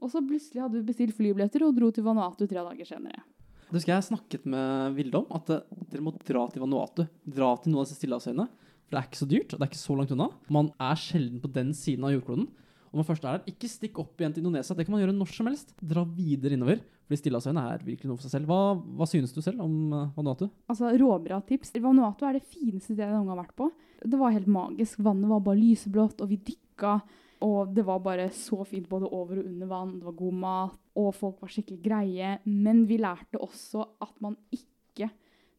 Og så plutselig hadde vi bestilt flybilletter og dro til Vanuatu tre dager senere. Du husker jeg snakket med Vilde om at eh, dere må dra til Vanuatu. Dra til noen av disse stillehavsøyene. For det er ikke så dyrt, og det er ikke så langt unna. Man er sjelden på den siden av jordkloden. Og når man først er der, ikke stikk opp igjen til Indonesia. Det kan man gjøre når som helst. Dra videre innover. Fordi Stillehavsøyene er virkelig noe for seg selv. Hva, hva synes du selv om eh, Vanuatu? Altså, Råbra tips. Vanuatu er det fineste stedet jeg noen gang har vært på. Det var helt magisk. Vannet var bare lyseblått, og vi dykka. Og det var bare så fint både over og under vann. Det var god mat, og folk var skikkelig greie. Men vi lærte også at man ikke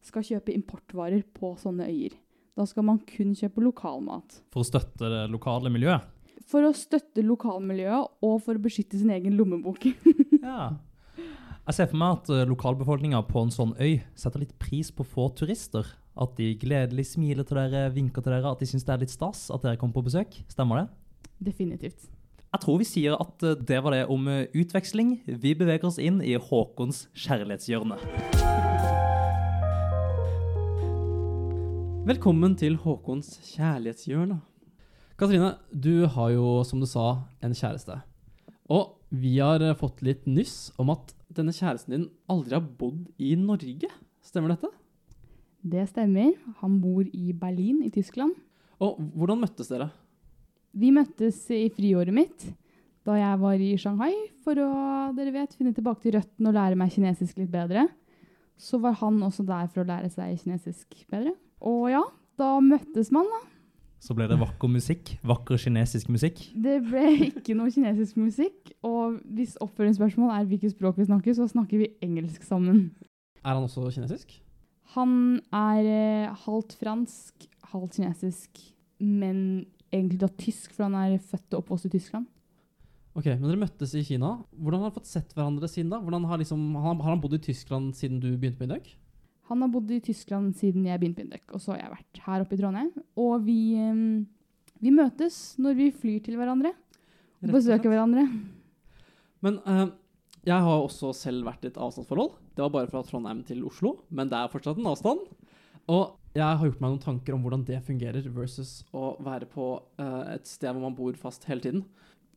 skal kjøpe importvarer på sånne øyer. Da skal man kun kjøpe lokalmat. For å støtte det lokale miljøet. For å støtte lokalmiljøet og for å beskytte sin egen lommebok. Ja. Jeg ser for meg at uh, lokalbefolkninga på en sånn øy setter litt pris på få turister. At de gledelig smiler til dere, vinker til dere, at de syns det er litt stas at dere kommer på besøk. Stemmer det? Definitivt. Jeg tror vi sier at uh, det var det om uh, utveksling. Vi beveger oss inn i Håkons kjærlighetshjørne. Velkommen til Håkons kjærlighetshjørne. Katrine, du har jo, som du sa, en kjæreste. Og vi har fått litt nyss om at denne kjæresten din aldri har bodd i Norge. Stemmer dette? Det stemmer. Han bor i Berlin i Tyskland. Og hvordan møttes dere? Vi møttes i friåret mitt da jeg var i Shanghai for å dere vet, finne tilbake til røttene og lære meg kinesisk litt bedre. Så var han også der for å lære seg kinesisk bedre. Og ja, da møttes man, da. Så ble det vakker musikk. Vakker kinesisk musikk. Det ble ikke noe kinesisk musikk. Og hvis oppfølgingsspørsmål er hvilket språk vi snakker, så snakker vi engelsk sammen. Er han også kinesisk? Han er eh, halvt fransk, halvt kinesisk, men egentlig da tysk, for han er født og oppvokst i Tyskland. Ok, Men dere møttes i Kina. Hvordan har dere fått sett hverandre siden da? Hvordan har, liksom, har, har han bodd i Tyskland siden du begynte på Indøk? Han har bodd i Tyskland siden jeg begynte på Indøk, og så har jeg vært her oppe i Trondheim. Og vi, vi møtes når vi flyr til hverandre. Og Besøker hverandre. Men uh, jeg har også selv vært i et avstandsforhold. Det var bare fra Trondheim til Oslo, men det er fortsatt en avstand. Og jeg har gjort meg noen tanker om hvordan det fungerer versus å være på uh, et sted hvor man bor fast hele tiden.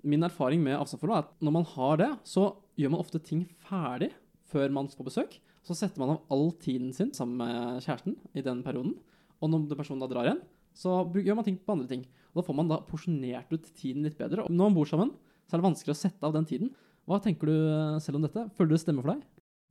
Min erfaring med avstandsforhold er at når man har det, så gjør man ofte ting ferdig før man får besøk. Så setter man av all tiden sin sammen med kjæresten i den perioden. Og når den personen da drar igjen, så gjør man ting på andre ting. Og da får man da porsjonert ut tiden litt bedre. Og når man bor sammen, så er det vanskelig å sette av den tiden. Hva tenker du eh, selv om dette? Føler du det stemmer for deg?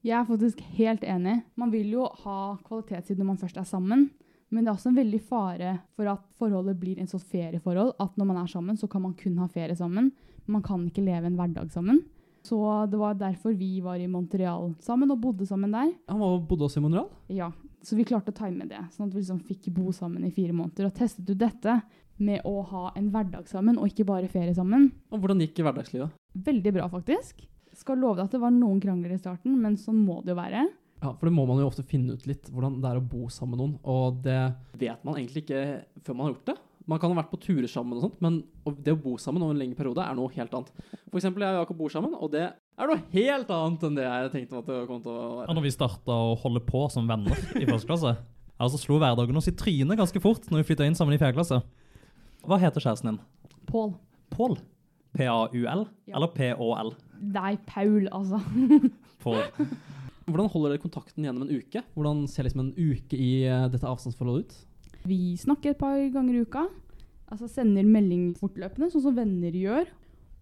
Jeg er faktisk helt enig. Man vil jo ha kvalitetstid når man først er sammen. Men det er også en veldig fare for at forholdet blir en sånn ferieforhold. At når man er sammen, så kan man kun ha ferie sammen. Man kan ikke leve en hverdag sammen. Så det var derfor vi var i Montreal sammen og bodde sammen der. Han var, bodde også i Montreal? Ja, Så vi klarte å time det, sånn at vi liksom fikk bo sammen i fire måneder. Og testet ut dette med å ha en hverdag sammen og ikke bare ferie sammen. Og hvordan gikk hverdagslivet? Veldig bra, faktisk. Skal love deg at det var noen krangler i starten, men sånn må det jo være. Ja, for det må man jo ofte finne ut litt, hvordan det er å bo sammen med noen. Og det vet man egentlig ikke før man har gjort det. Man kan ha vært på turer sammen, og sånt, men det å bo sammen over en lengre periode er noe helt annet. For eksempel, jeg og Jakob bor sammen, og det er noe helt annet enn det jeg tenkte at det kom til å Ja, når vi starta å holde på som venner i første klasse, ja, altså slo hverdagen oss i trynet ganske fort når vi flytta inn sammen i fjerde klasse. Hva heter kjæresten din? Pål. Pål? P-a-u-l? Ja. Eller P-å-l? Nei, Paul, altså. Pål. Hvordan holder dere kontakten gjennom en uke? Hvordan ser liksom en uke i eh, dette avstandsforholdet ut? Vi snakker et par ganger i uka. Altså sender melding fortløpende, sånn som venner gjør.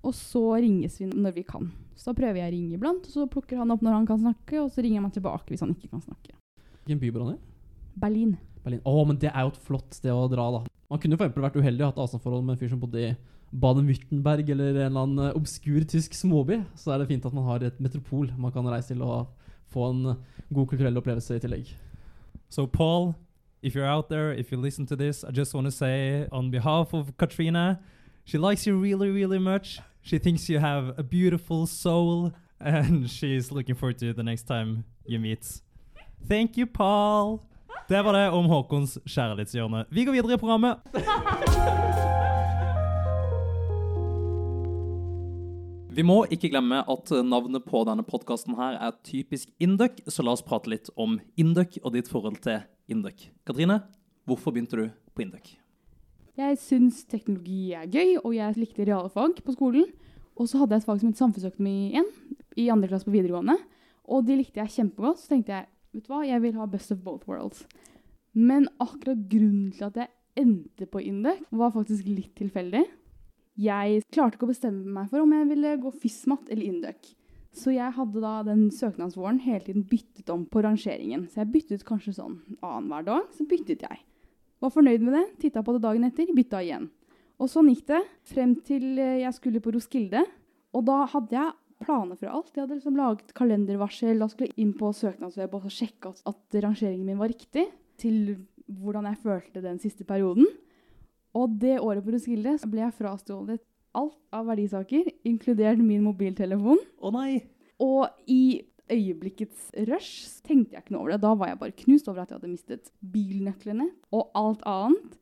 Og så ringes vi når vi kan. Så da prøver jeg å ringe iblant, og så plukker han opp når han kan snakke, og så ringer jeg meg tilbake hvis han ikke kan snakke. Hvilken by bor han i? Berlin. Berlin. Å, men det er jo et flott sted å dra, da. Man kunne for eksempel vært uheldig og hatt avstandsforhold med en fyr som bodde i Baden-Württemberg eller en eller annen obskur tysk småby. Så er det fint at man har et metropol man kan reise til og få en god kulturell opplevelse i tillegg. So, Paul, if you're out there, if you listen to this, I just want to say on behalf of Katrina, she likes you really, really much. She thinks you have a beautiful soul, and she's looking forward to the next time you meet. Thank you, Paul. Det var det om Håkons kjærlighetshjørne. Vi går videre i programmet. Vi må ikke glemme at navnet på denne podkasten her er typisk Induc, så la oss prate litt om Induc og ditt forhold til Induc. Katrine, hvorfor begynte du på Induc? Jeg syns teknologi er gøy, og jeg likte realfag på skolen. Og så hadde jeg et fag som het samfunnsøkonomi igjen, i andre klasse på videregående. Og de likte jeg kjempegodt. Så tenkte jeg vet du hva, jeg vil ha best of both worlds. Men akkurat grunnen til at jeg endte på Induc, var faktisk litt tilfeldig. Jeg klarte ikke å bestemme meg for om jeg ville gå FISMAT eller Induc. Så jeg hadde da den søknadsvåren hele tiden byttet om på rangeringen. Så jeg byttet kanskje sånn annenhver dag, så byttet jeg. Var fornøyd med det, titta på det dagen etter, bytta igjen. Og sånn gikk det frem til eh, jeg skulle på Roskilde. Og da hadde jeg planer for alt. Jeg hadde liksom laget kalendervarsel, da skulle jeg inn på søknadsweb og sjekke at, at rangeringen min var riktig. Til hvordan jeg følte den siste perioden. Og det året på Roskilde ble jeg frastjålet alt av verdisaker, inkludert min mobiltelefon. Å nei! Og i øyeblikkets rush tenkte jeg ikke noe over det. Da var jeg bare knust over at jeg hadde mistet bilnøklene og alt annet.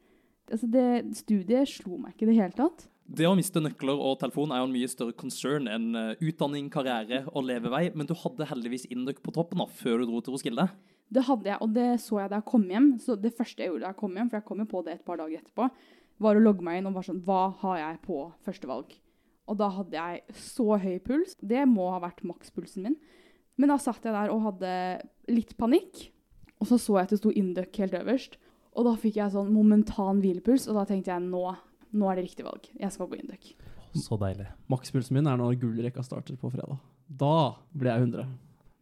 Altså det Studiet slo meg ikke i det hele tatt. Det å miste nøkler og telefon er jo en mye større concern enn eh, utdanning, karriere og levevei, men du hadde heldigvis Induc på toppen da, før du dro til Roskilde. Det hadde jeg, og det så jeg da jeg kom hjem. Så det første jeg gjorde da jeg kom hjem, for jeg kom jo på det et par dager etterpå, var å logge meg inn og bare sånn Hva har jeg på førstevalg? Og da hadde jeg så høy puls. Det må ha vært makspulsen min. Men da satt jeg der og hadde litt panikk. Og så så jeg at det sto Induc helt øverst. Og da fikk jeg sånn momentan hvilepuls, og da tenkte jeg nå, nå er det riktig valg. Jeg skal gå Induc. Så deilig. Makspulsen min er når gullrekka starter på fredag. Da blir jeg 100.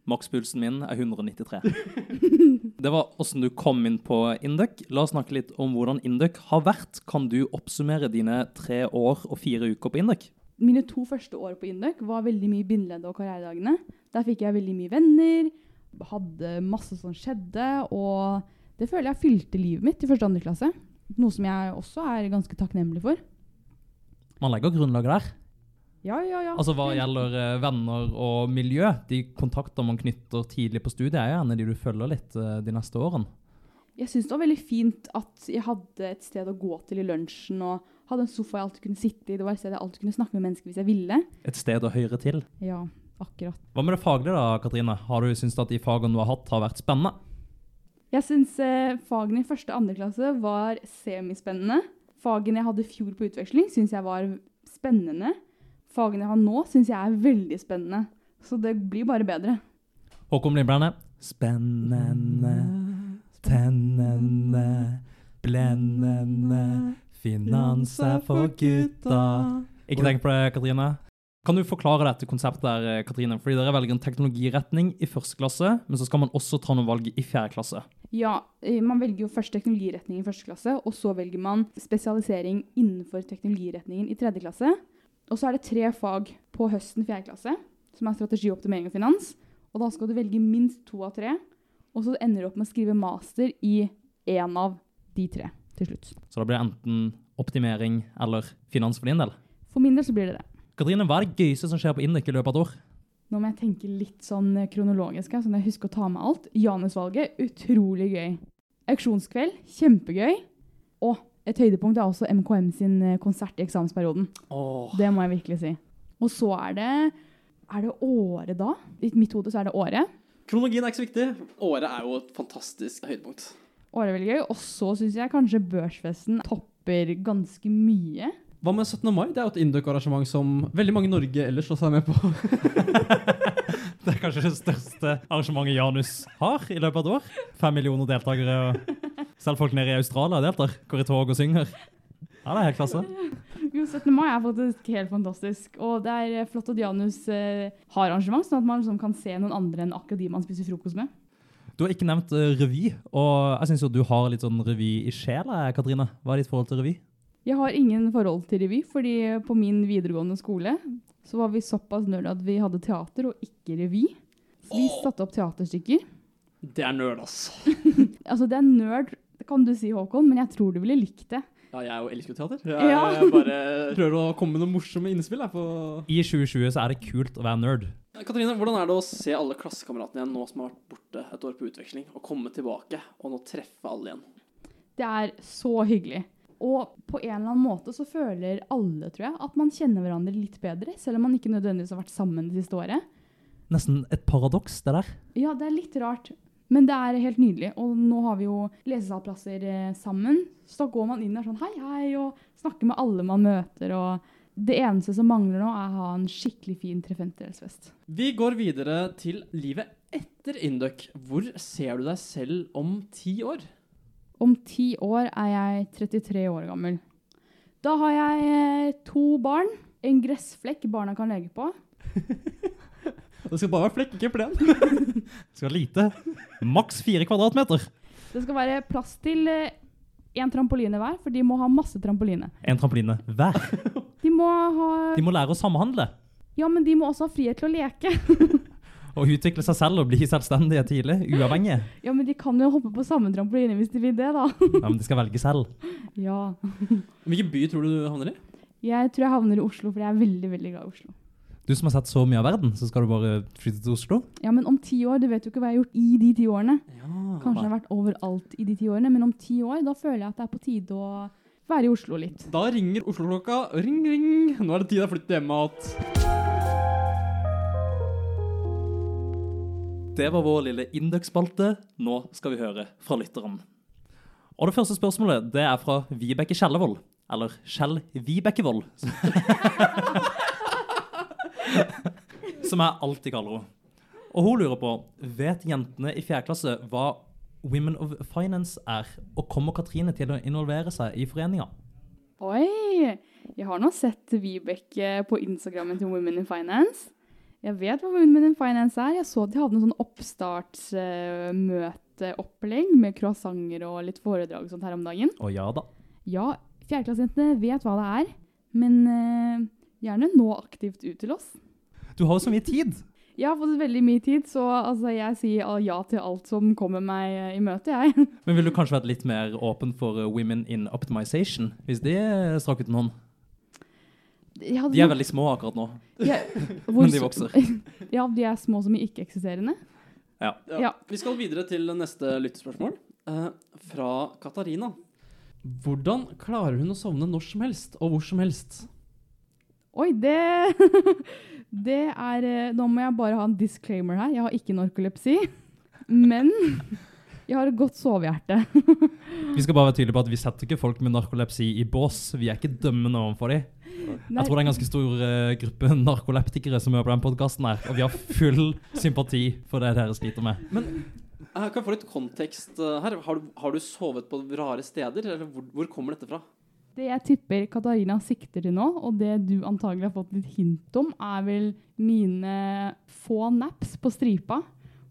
Makspulsen min er 193. Det var hvordan du kom inn på Induc. La oss snakke litt om hvordan Induc har vært. Kan du oppsummere dine tre år og fire uker på Induc? Mine to første år på Induc var veldig mye bindeledd og karrieredagene. Der fikk jeg veldig mye venner, hadde masse som skjedde, og det føler jeg fylte livet mitt i første og andre klasse. Noe som jeg også er ganske takknemlig for. Man legger grunnlaget der. Ja, ja, ja. Altså Hva gjelder eh, venner og miljø, de kontakter man knytter tidlig på studiet, er gjerne de du følger litt eh, de neste årene. Jeg syns det var veldig fint at jeg hadde et sted å gå til i lunsjen, og hadde en sofa jeg alltid kunne sitte i. Det var et sted jeg alltid kunne snakke med mennesker hvis jeg ville. Et sted å høre til. Ja, akkurat. Hva med det faglige, da, Katrine? Har du syntes at de fagene du har hatt, har vært spennende? Jeg syns eh, fagene i første og andre klasse var semispennende. Fagene jeg hadde i fjor på utveksling, syns jeg var spennende. Fagene jeg har nå, syns jeg er veldig spennende. Så det blir bare bedre. Håkon Lindblende. Spennende, tennende, blendende. Finans er for gutta. Ikke tenk på det, Katrine. Kan du forklare dette konseptet der, eh, Katrine? Fordi dere velger en teknologiretning i første klasse, men så skal man også ta noen valg i fjerde klasse. Ja, eh, man velger jo først teknologiretning i første klasse, og så velger man spesialisering innenfor teknologiretningen i tredje klasse. Og så er det tre fag på høsten fjerde klasse, som er strategi, optimering og finans. Og da skal du velge minst to av tre, og så ender du opp med å skrive master i én av de tre til slutt. Så da blir det enten optimering eller finans for din del. For min del så blir det det. Katrine, hva er det gøyeste som skjer på Indek i løpet av et år? Nå må jeg tenke litt sånn kronologisk, sånn jeg husker å ta med alt. Janusvalget, utrolig gøy. Auksjonskveld, kjempegøy. Og Et høydepunkt er også MKM sin eh, konsert i eksamensperioden. Oh. Det må jeg virkelig si. Og så er det Er det året da? I mitt hode så er det året. Kronologien er ikke så viktig. Året er jo et fantastisk høydepunkt. Året er veldig gøy. Og så syns jeg kanskje børsfesten topper ganske mye. Hva med 17. mai? Det er jo et Induc-arrangement som veldig mange i Norge ellers også er med på. Det er kanskje det største arrangementet Janus har i løpet av et år. Fem millioner deltakere, og selv folk nede i Australia deltar. Går i tog og synger. Ja, det er helt klasse. Jo, 17. mai er faktisk helt fantastisk. Og det er eh, flott at Janus eh, har arrangement, sånn at man liksom kan se noen andre enn akkurat de man spiser frokost med. Du har ikke nevnt eh, revy, og jeg syns jo du har litt sånn revy i sjela, Katrine. Hva er ditt forhold til revy? Jeg har ingen forhold til revy, fordi på min videregående skole så var vi såpass nerd at vi hadde teater og ikke revy. Så vi satte opp teaterstykker. Det er nerd, altså. Altså, det er nerd, kan du si, Håkon, men jeg tror du ville likt det. Ja, jeg jo elsker jo teater. Jeg, Ja. jeg bare prøver å komme med noen morsomme innspill. Her, på I 2020 så er det kult å være nerd. Katrine, hvordan er det å se alle klassekameratene igjen nå som har vært borte et år på utveksling, og komme tilbake og nå treffe alle igjen? Det er så hyggelig. Og på en eller annen måte så føler alle, tror jeg, at man kjenner hverandre litt bedre, selv om man ikke nødvendigvis har vært sammen det siste året. Nesten et paradoks, det der. Ja, det er litt rart, men det er helt nydelig. Og nå har vi jo lesesalplasser eh, sammen, så da går man inn der sånn hei, hei, og snakker med alle man møter, og det eneste som mangler nå er å ha en skikkelig fin treffentelsfest. Vi går videre til livet etter Induc. Hvor ser du deg selv om ti år? Om ti år er jeg 33 år gammel. Da har jeg eh, to barn, en gressflekk barna kan leke på. Det skal bare være flekk, ikke plen. Skal lite. Maks fire kvadratmeter. Det skal være plass til én trampoline hver, for de må ha masse trampoline. En trampoline hver. De må ha De må lære å samhandle. Ja, men de må også ha frihet til å leke. Og utvikle seg selv og bli selvstendige tidlig. Uavhengige. Ja, men de kan jo hoppe på samme trampoline hvis de vil det, da. Ja, men de skal velge selv. Ja. Hvilken by tror du du havner i? Jeg tror jeg havner i Oslo, for jeg er veldig, veldig glad i Oslo. Du som har sett så mye av verden, så skal du bare flytte til Oslo? Ja, men om ti år, du vet jo ikke hva jeg har gjort i de ti årene. Ja, Kanskje jeg har vært overalt i de ti årene, men om ti år, da føler jeg at det er på tide å være i Oslo litt. Da ringer Oslo-klokka. Ring, ring. Nå er det tid å flytte hjemme igjen. Det var vår lille Indøk-spalte. Nå skal vi høre fra lytteren. Og det første spørsmålet det er fra Vibeke Kjellevold. Eller Kjell Vibekkevold. Som jeg alltid kaller henne. Og hun lurer på Vet jentene i fjerde klasse hva Women of Finance er? Og kommer Katrine til å involvere seg i foreninga? Oi! Jeg har nå sett Vibeke på Instagrammen til Women in Finance. Jeg vet hva Women in Finance er. Jeg så de hadde noe sånn oppstartsmøteopplegg med croissanter og litt foredrag og sånt her om dagen. Å ja da. Ja, fjerdeklassejentene vet hva det er, men eh, gjerne nå aktivt ut til oss. Du har jo så mye tid. Jeg har fått veldig mye tid, så altså, jeg sier ja til alt som kommer meg eh, i møte, jeg. Men ville du kanskje vært litt mer åpen for uh, Women in Optimization? Hvis de strakk ut en hånd? Hadde De er veldig små akkurat nå. ja, hvor Men de vokser. Ja, de er små som ikke-eksisterende. Ja. Ja. Vi skal videre til neste lyttespørsmål. Eh, fra Katarina. Hvordan klarer hun å sovne når som helst, og hvor som helst? Oi, det Det er eh, Nå må jeg bare ha en disclaimer her. Jeg har ikke narkolepsi. Men jeg har et godt sovehjerte. Vi skal bare være tydelige på at vi setter ikke folk med narkolepsi i bås. Vi er ikke dømmende overfor dem. Jeg tror det er en ganske stor eh, gruppe narkoleptikere som hører på den podkasten her, og vi har full sympati for det dere sliter med. Men jeg kan få litt kontekst eh, her? Har du, har du sovet på rare steder, eller hvor, hvor kommer dette fra? Det jeg tipper Katarina sikter til nå, og det du antagelig har fått litt hint om, er vel mine få naps på stripa.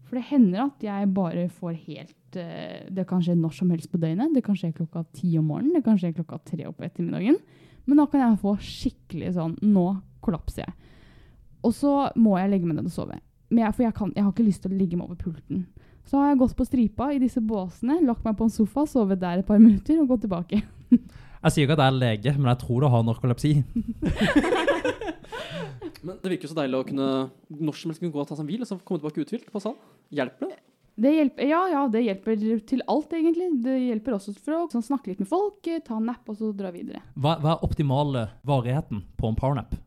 For det hender at jeg bare får helt eh, Det kan skje når som helst på døgnet. Det kan skje klokka ti om morgenen, det kan skje klokka tre på ettermiddagen. Men da kan jeg få skikkelig sånn Nå kollapser jeg. Og så må jeg legge meg ned og sove. Jeg, for jeg, kan, jeg har ikke lyst til å ligge meg over pulten. Så har jeg gått på stripa i disse båsene, lagt meg på en sofa, sovet der et par minutter og gått tilbake. Jeg sier ikke at jeg er lege, men jeg tror du har narkolepsi. Men Det virker jo så deilig å kunne når som helst kunne gå og ta seg en hvil og så komme tilbake uthvilt på sal. Hjelper det? Det hjelper, ja, ja, det hjelper til alt, egentlig. Det hjelper også for å sånn, snakke litt med folk, eh, ta en napp og så dra videre. Hva, hva er optimale varigheten på en powernap?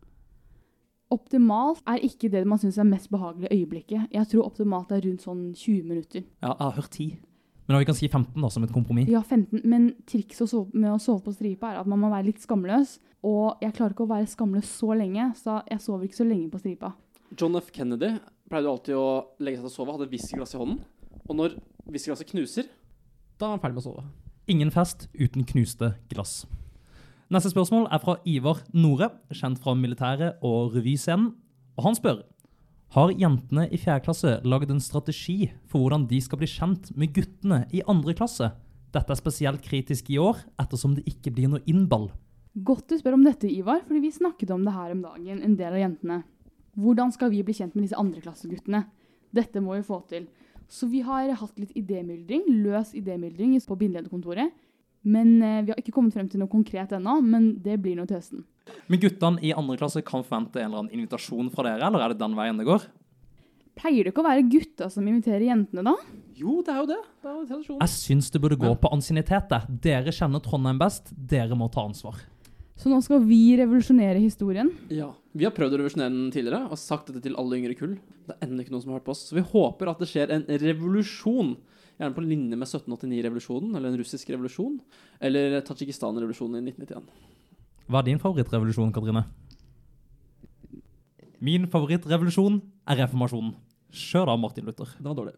Optimalt er ikke det man syns er mest behagelig i øyeblikket. Jeg tror optimalt er rundt sånn 20 minutter. Ja, jeg har hørt 10. Men vi kan si 15 da, som et kompromiss. Ja, 15. Men trikset med å sove på stripa er at man må være litt skamløs. Og jeg klarer ikke å være skamløs så lenge, så jeg sover ikke så lenge på stripa. John F. Kennedy pleide alltid å legge seg til å sove, hadde whiskyglass i hånden. Og når whiskyglasset knuser, da er han ferdig med å sove. Ingen fest uten knuste glass. Neste spørsmål er fra Ivar Nore, kjent fra militæret og revyscenen. Og han spør har jentene i fjerde klasse laget en strategi for hvordan de skal bli kjent med guttene i andre klasse? Dette er spesielt kritisk i år, ettersom det ikke blir noe innball. Godt du spør om dette, Ivar, fordi vi snakket om det her om dagen, en del av jentene. Hvordan skal vi bli kjent med disse andreklasseguttene? Dette må vi få til. Så vi har hatt litt idémyldring, løs idémyldring på bindelederkontoret. Men eh, vi har ikke kommet frem til noe konkret ennå, men det blir nå til høsten. Men guttene i andre klasse kan forvente en eller annen invitasjon fra dere, eller er det den veien det går? Pleier det ikke å være gutta som inviterer jentene, da? Jo, det er jo det. Det er jo tradisjon. Jeg syns det burde gå på ansiennitet. Dere kjenner Trondheim best, dere må ta ansvar. Så nå skal vi revolusjonere historien. Ja. Vi har prøvd å revolusjonere den tidligere og sagt dette til alle yngre kull. Det er ennå ikke noen som har hørt på oss. Så vi håper at det skjer en revolusjon. Gjerne på linje med 1789-revolusjonen, eller en russisk revolusjon. Eller Tadsjikistan-revolusjonen i 1991. Hva er din favorittrevolusjon, Katrine? Min favorittrevolusjon er reformasjonen. Kjør da, Martin Luther. Det var dårlig.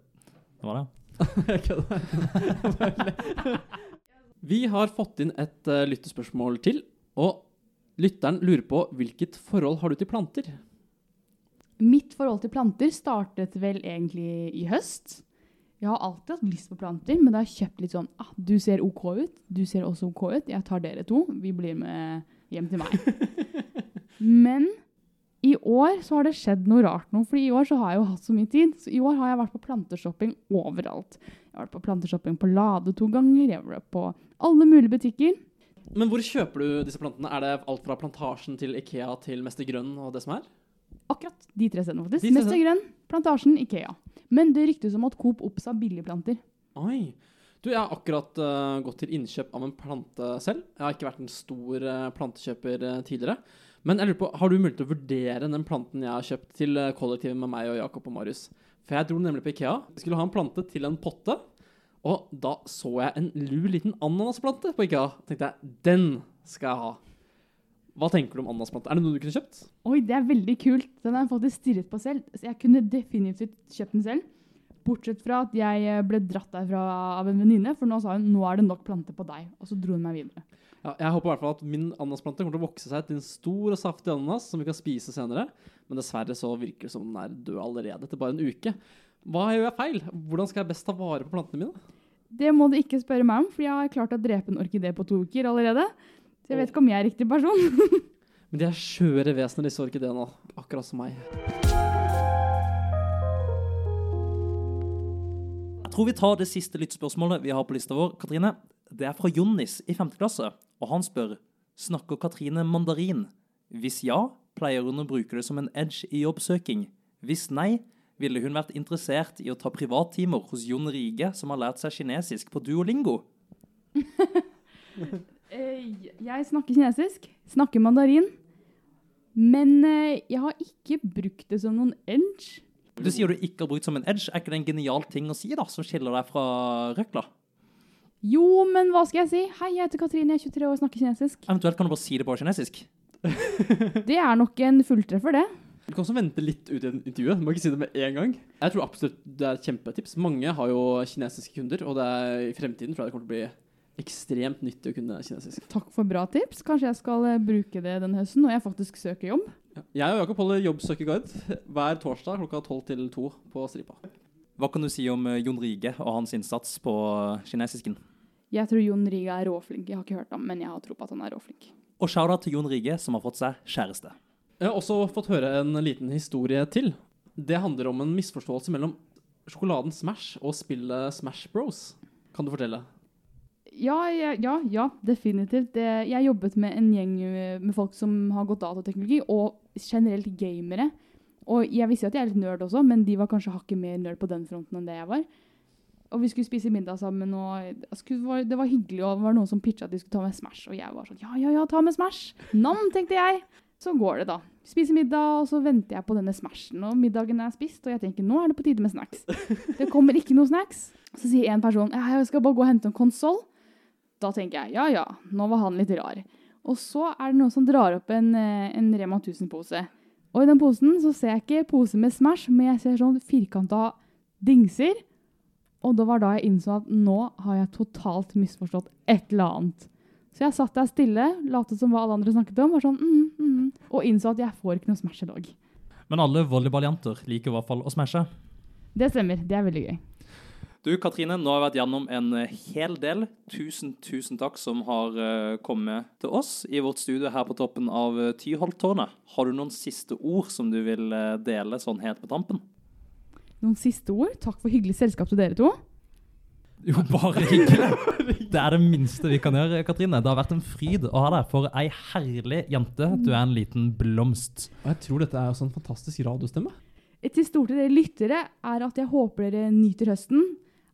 Det var det. Jeg kødder. Vi har fått inn et uh, lyttespørsmål til, og lytteren lurer på hvilket forhold har du til planter? Mitt forhold til planter startet vel egentlig i høst. Jeg har alltid hatt lyst på planter, men da har jeg kjøpt litt sånn ah, Du ser OK ut, du ser også OK ut, jeg tar dere to. Vi blir med hjem til meg. Men i år så har det skjedd noe rart nå, for i år så har jeg jo hatt så mye tid. Så i år har jeg vært på planteshopping overalt. Jeg har vært på planteshopping på Lade to ganger, jeg har vært på alle mulige butikker. Men hvor kjøper du disse plantene? Er det alt fra Plantasjen til Ikea til Mester Grønn og det som er? Akkurat de tre stedene, faktisk. Mester Grønn, Plantasjen, Ikea. Men det ryktes om at Coop Ops har billigplanter. Oi. Du, jeg har akkurat uh, gått til innkjøp av en plante selv. Jeg har ikke vært en stor uh, plantekjøper uh, tidligere. Men jeg lurer på, har du mulighet til å vurdere den planten jeg har kjøpt til kollektivet med meg og Jakob og Marius? For jeg dro nemlig på Ikea. Jeg skulle ha en plante til en potte. Og da så jeg en lur liten ananasplante på Ikea. tenkte jeg, den skal jeg ha. Hva tenker du om ananasplante? Er det noe du kunne kjøpt? Oi, det er veldig kult. Den har jeg faktisk stirret på selv. Så jeg kunne definitivt kjøpt den selv. Bortsett fra at jeg eh, ble dratt derfra av en venninne, for nå sa hun nå er det nok planter på deg. Og så dro hun meg videre. Ja, jeg håper i hvert fall at min ananasplante kommer til å vokse seg til en stor og saftig ananas som vi kan spise senere. Men dessverre så virker det som den er død allerede etter bare en uke. Hva gjør jeg feil? Hvordan skal jeg best ta vare på plantene mine? Det må du ikke spørre meg om, for jeg har klart å drepe en orkidé på to uker allerede. Så jeg vet ikke om jeg er riktig person. Men de er skjøre vesener, disse orkideene. Akkurat som meg. Tror vi tar det siste lyttspørsmålet vi har på lista vår. Katrine. Det er fra Jonnis i 5. klasse, og han spør Snakker Katrine mandarin? Hvis ja, pleier hun å bruke det som en edge i jobbsøking. Hvis nei, ville hun vært interessert i å ta privattimer hos Jon Rige, som har lært seg kinesisk på Duolingo. Eh, Jeg snakker kinesisk, snakker mandarin. Men eh, jeg har ikke brukt det som noen edge. Du sier du ikke har brukt som en edge. Er ikke det en genial ting å si, da, som skiller deg fra røkla? Jo, men hva skal jeg si? Hei, jeg heter Katrine, jeg er 23 år og snakker kinesisk. Eventuelt kan du bare si det på kinesisk. Det er nok en fulltreffer, det. Du kan også vente litt ut i intervjuet. Du må ikke si det med en gang. Jeg tror absolutt det er et kjempetips. Mange har jo kinesiske kunder, og det er, i fremtiden tror jeg det kommer til å bli ekstremt nyttig å kunne kinesisk. Takk for bra tips. Kanskje jeg skal eh, bruke det denne høsten når jeg faktisk søker jobb. Ja. Jeg og Jakob holder jobbsøkerguide hver torsdag klokka 12 til 2 på Stripa. Hva kan du si om eh, Jon Rige og hans innsats på eh, kinesisken? Jeg tror Jon Rige er råflink. Jeg har ikke hørt ham, men jeg har tro på at han er råflink. Og shout-out til Jon Rige, som har fått seg kjæreste. Jeg har også fått høre en liten historie til. Det handler om en misforståelse mellom sjokoladen Smash og spillet Smash Bros. Kan du fortelle? Ja, ja, ja, ja definitivt. Det- Jeg jobbet med en gjeng eh, med folk som har gått datateknologi, og generelt gamere. Og jeg visste jo at jeg er litt nerd også, men de var kanskje hakket mer nerd på den fronten enn det jeg var. og vi skulle spise middag sammen. og det var, hyggelig, og det var noen som pitcha at de skulle ta med Smash. Og jeg var sånn ja, ja, ja, ta med Smash. Nam, tenkte jeg. Så går det, da. Spiser middag, og så venter jeg på denne Smashen. Og middagen er spist, og jeg tenker nå er det på tide med snacks. Det kommer ikke noe snacks. Så sier en person ja, jeg skal bare gå og hente en konsoll. Da tenker jeg ja, ja, nå var han litt rar. Og så er det noen som drar opp en, eh, en Rema 1000-pose. Og i den posen så ser jeg ikke pose med Smash, men jeg ser sånn firkanta dingser. Og det var da jeg innså at nå har jeg totalt misforstått et eller annet. Så jeg satt der stille, lot som hva alle andre snakket om, sånn, mm, mm, og innså at jeg får ikke noe Smash i dag. Men alle volleyballjenter liker i hvert fall å smashe. Det stemmer, det er veldig gøy. Du Katrine, nå har vi vært gjennom en eh, hel del. Tusen, tusen takk som har eh, kommet til oss i vårt studio her på toppen av uh, Tyholttårnet. Har du noen siste ord som du vil eh, dele sånn helt på tampen? Noen siste ord? Takk for hyggelig selskap til dere to. Jo, bare hyggelig. Det er det minste vi kan gjøre, Katrine. Det har vært en fryd å ha deg. For ei herlig jente. Du er en liten blomst. Og jeg tror dette er også en fantastisk radiostemme. Et til stort til dere lyttere er at jeg håper dere nyter høsten,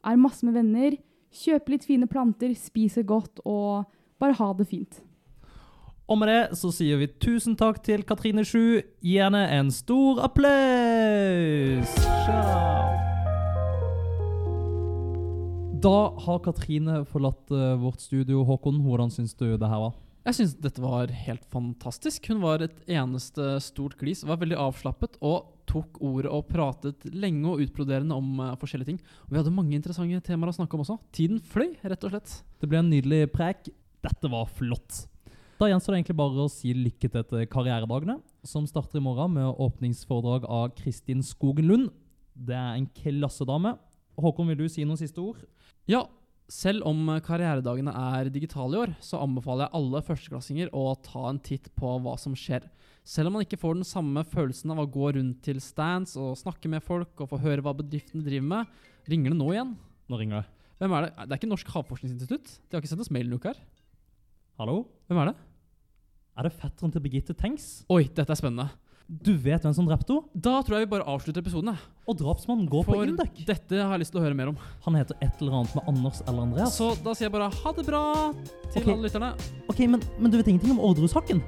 er masse med venner, kjøper litt fine planter, spiser godt og bare ha det fint. Og med det så sier vi tusen takk til Katrine Sju. Gi henne en stor applaus! Ciao. Da har Katrine forlatt eh, vårt studio. Håkon, hvordan syns du det her var? Jeg syns dette var helt fantastisk. Hun var et eneste stort glis, var veldig avslappet og tok ordet og pratet lenge og utbroderende om uh, forskjellige ting. Og vi hadde mange interessante temaer å snakke om også. Tiden fløy, rett og slett. Det ble en nydelig prek. Dette var flott. Da gjenstår det egentlig bare å si lykke til til karrieredagene, som starter i morgen med åpningsforedrag av Kristin Skogen Lund. Det er en klassedame. Håkon, vil du si noen siste ord? Ja, selv om karrieredagene er digitale i år, så anbefaler jeg alle førsteklassinger å ta en titt på hva som skjer. Selv om man ikke får den samme følelsen av å gå rundt til stands og snakke med folk og få høre hva bedriftene driver med, ringer det nå igjen. Nå ringer det. Hvem er det? Det er ikke Norsk havforskningsinstitutt? De har ikke sendt oss mail uka her. Hallo? Hvem er det? Er det fetteren til Birgitte Tengs? Oi, dette er spennende. Du vet hvem som drepte henne? Da tror jeg vi bare avslutter episoden. jeg. Og drapsmannen går på For Indek. dette har jeg lyst til å høre mer om. Han heter et eller annet med Anders eller Andreas. Så da sier jeg bare ha det bra til okay. alle lytterne. Ok, men, men du vet ingenting om Orderud-saken?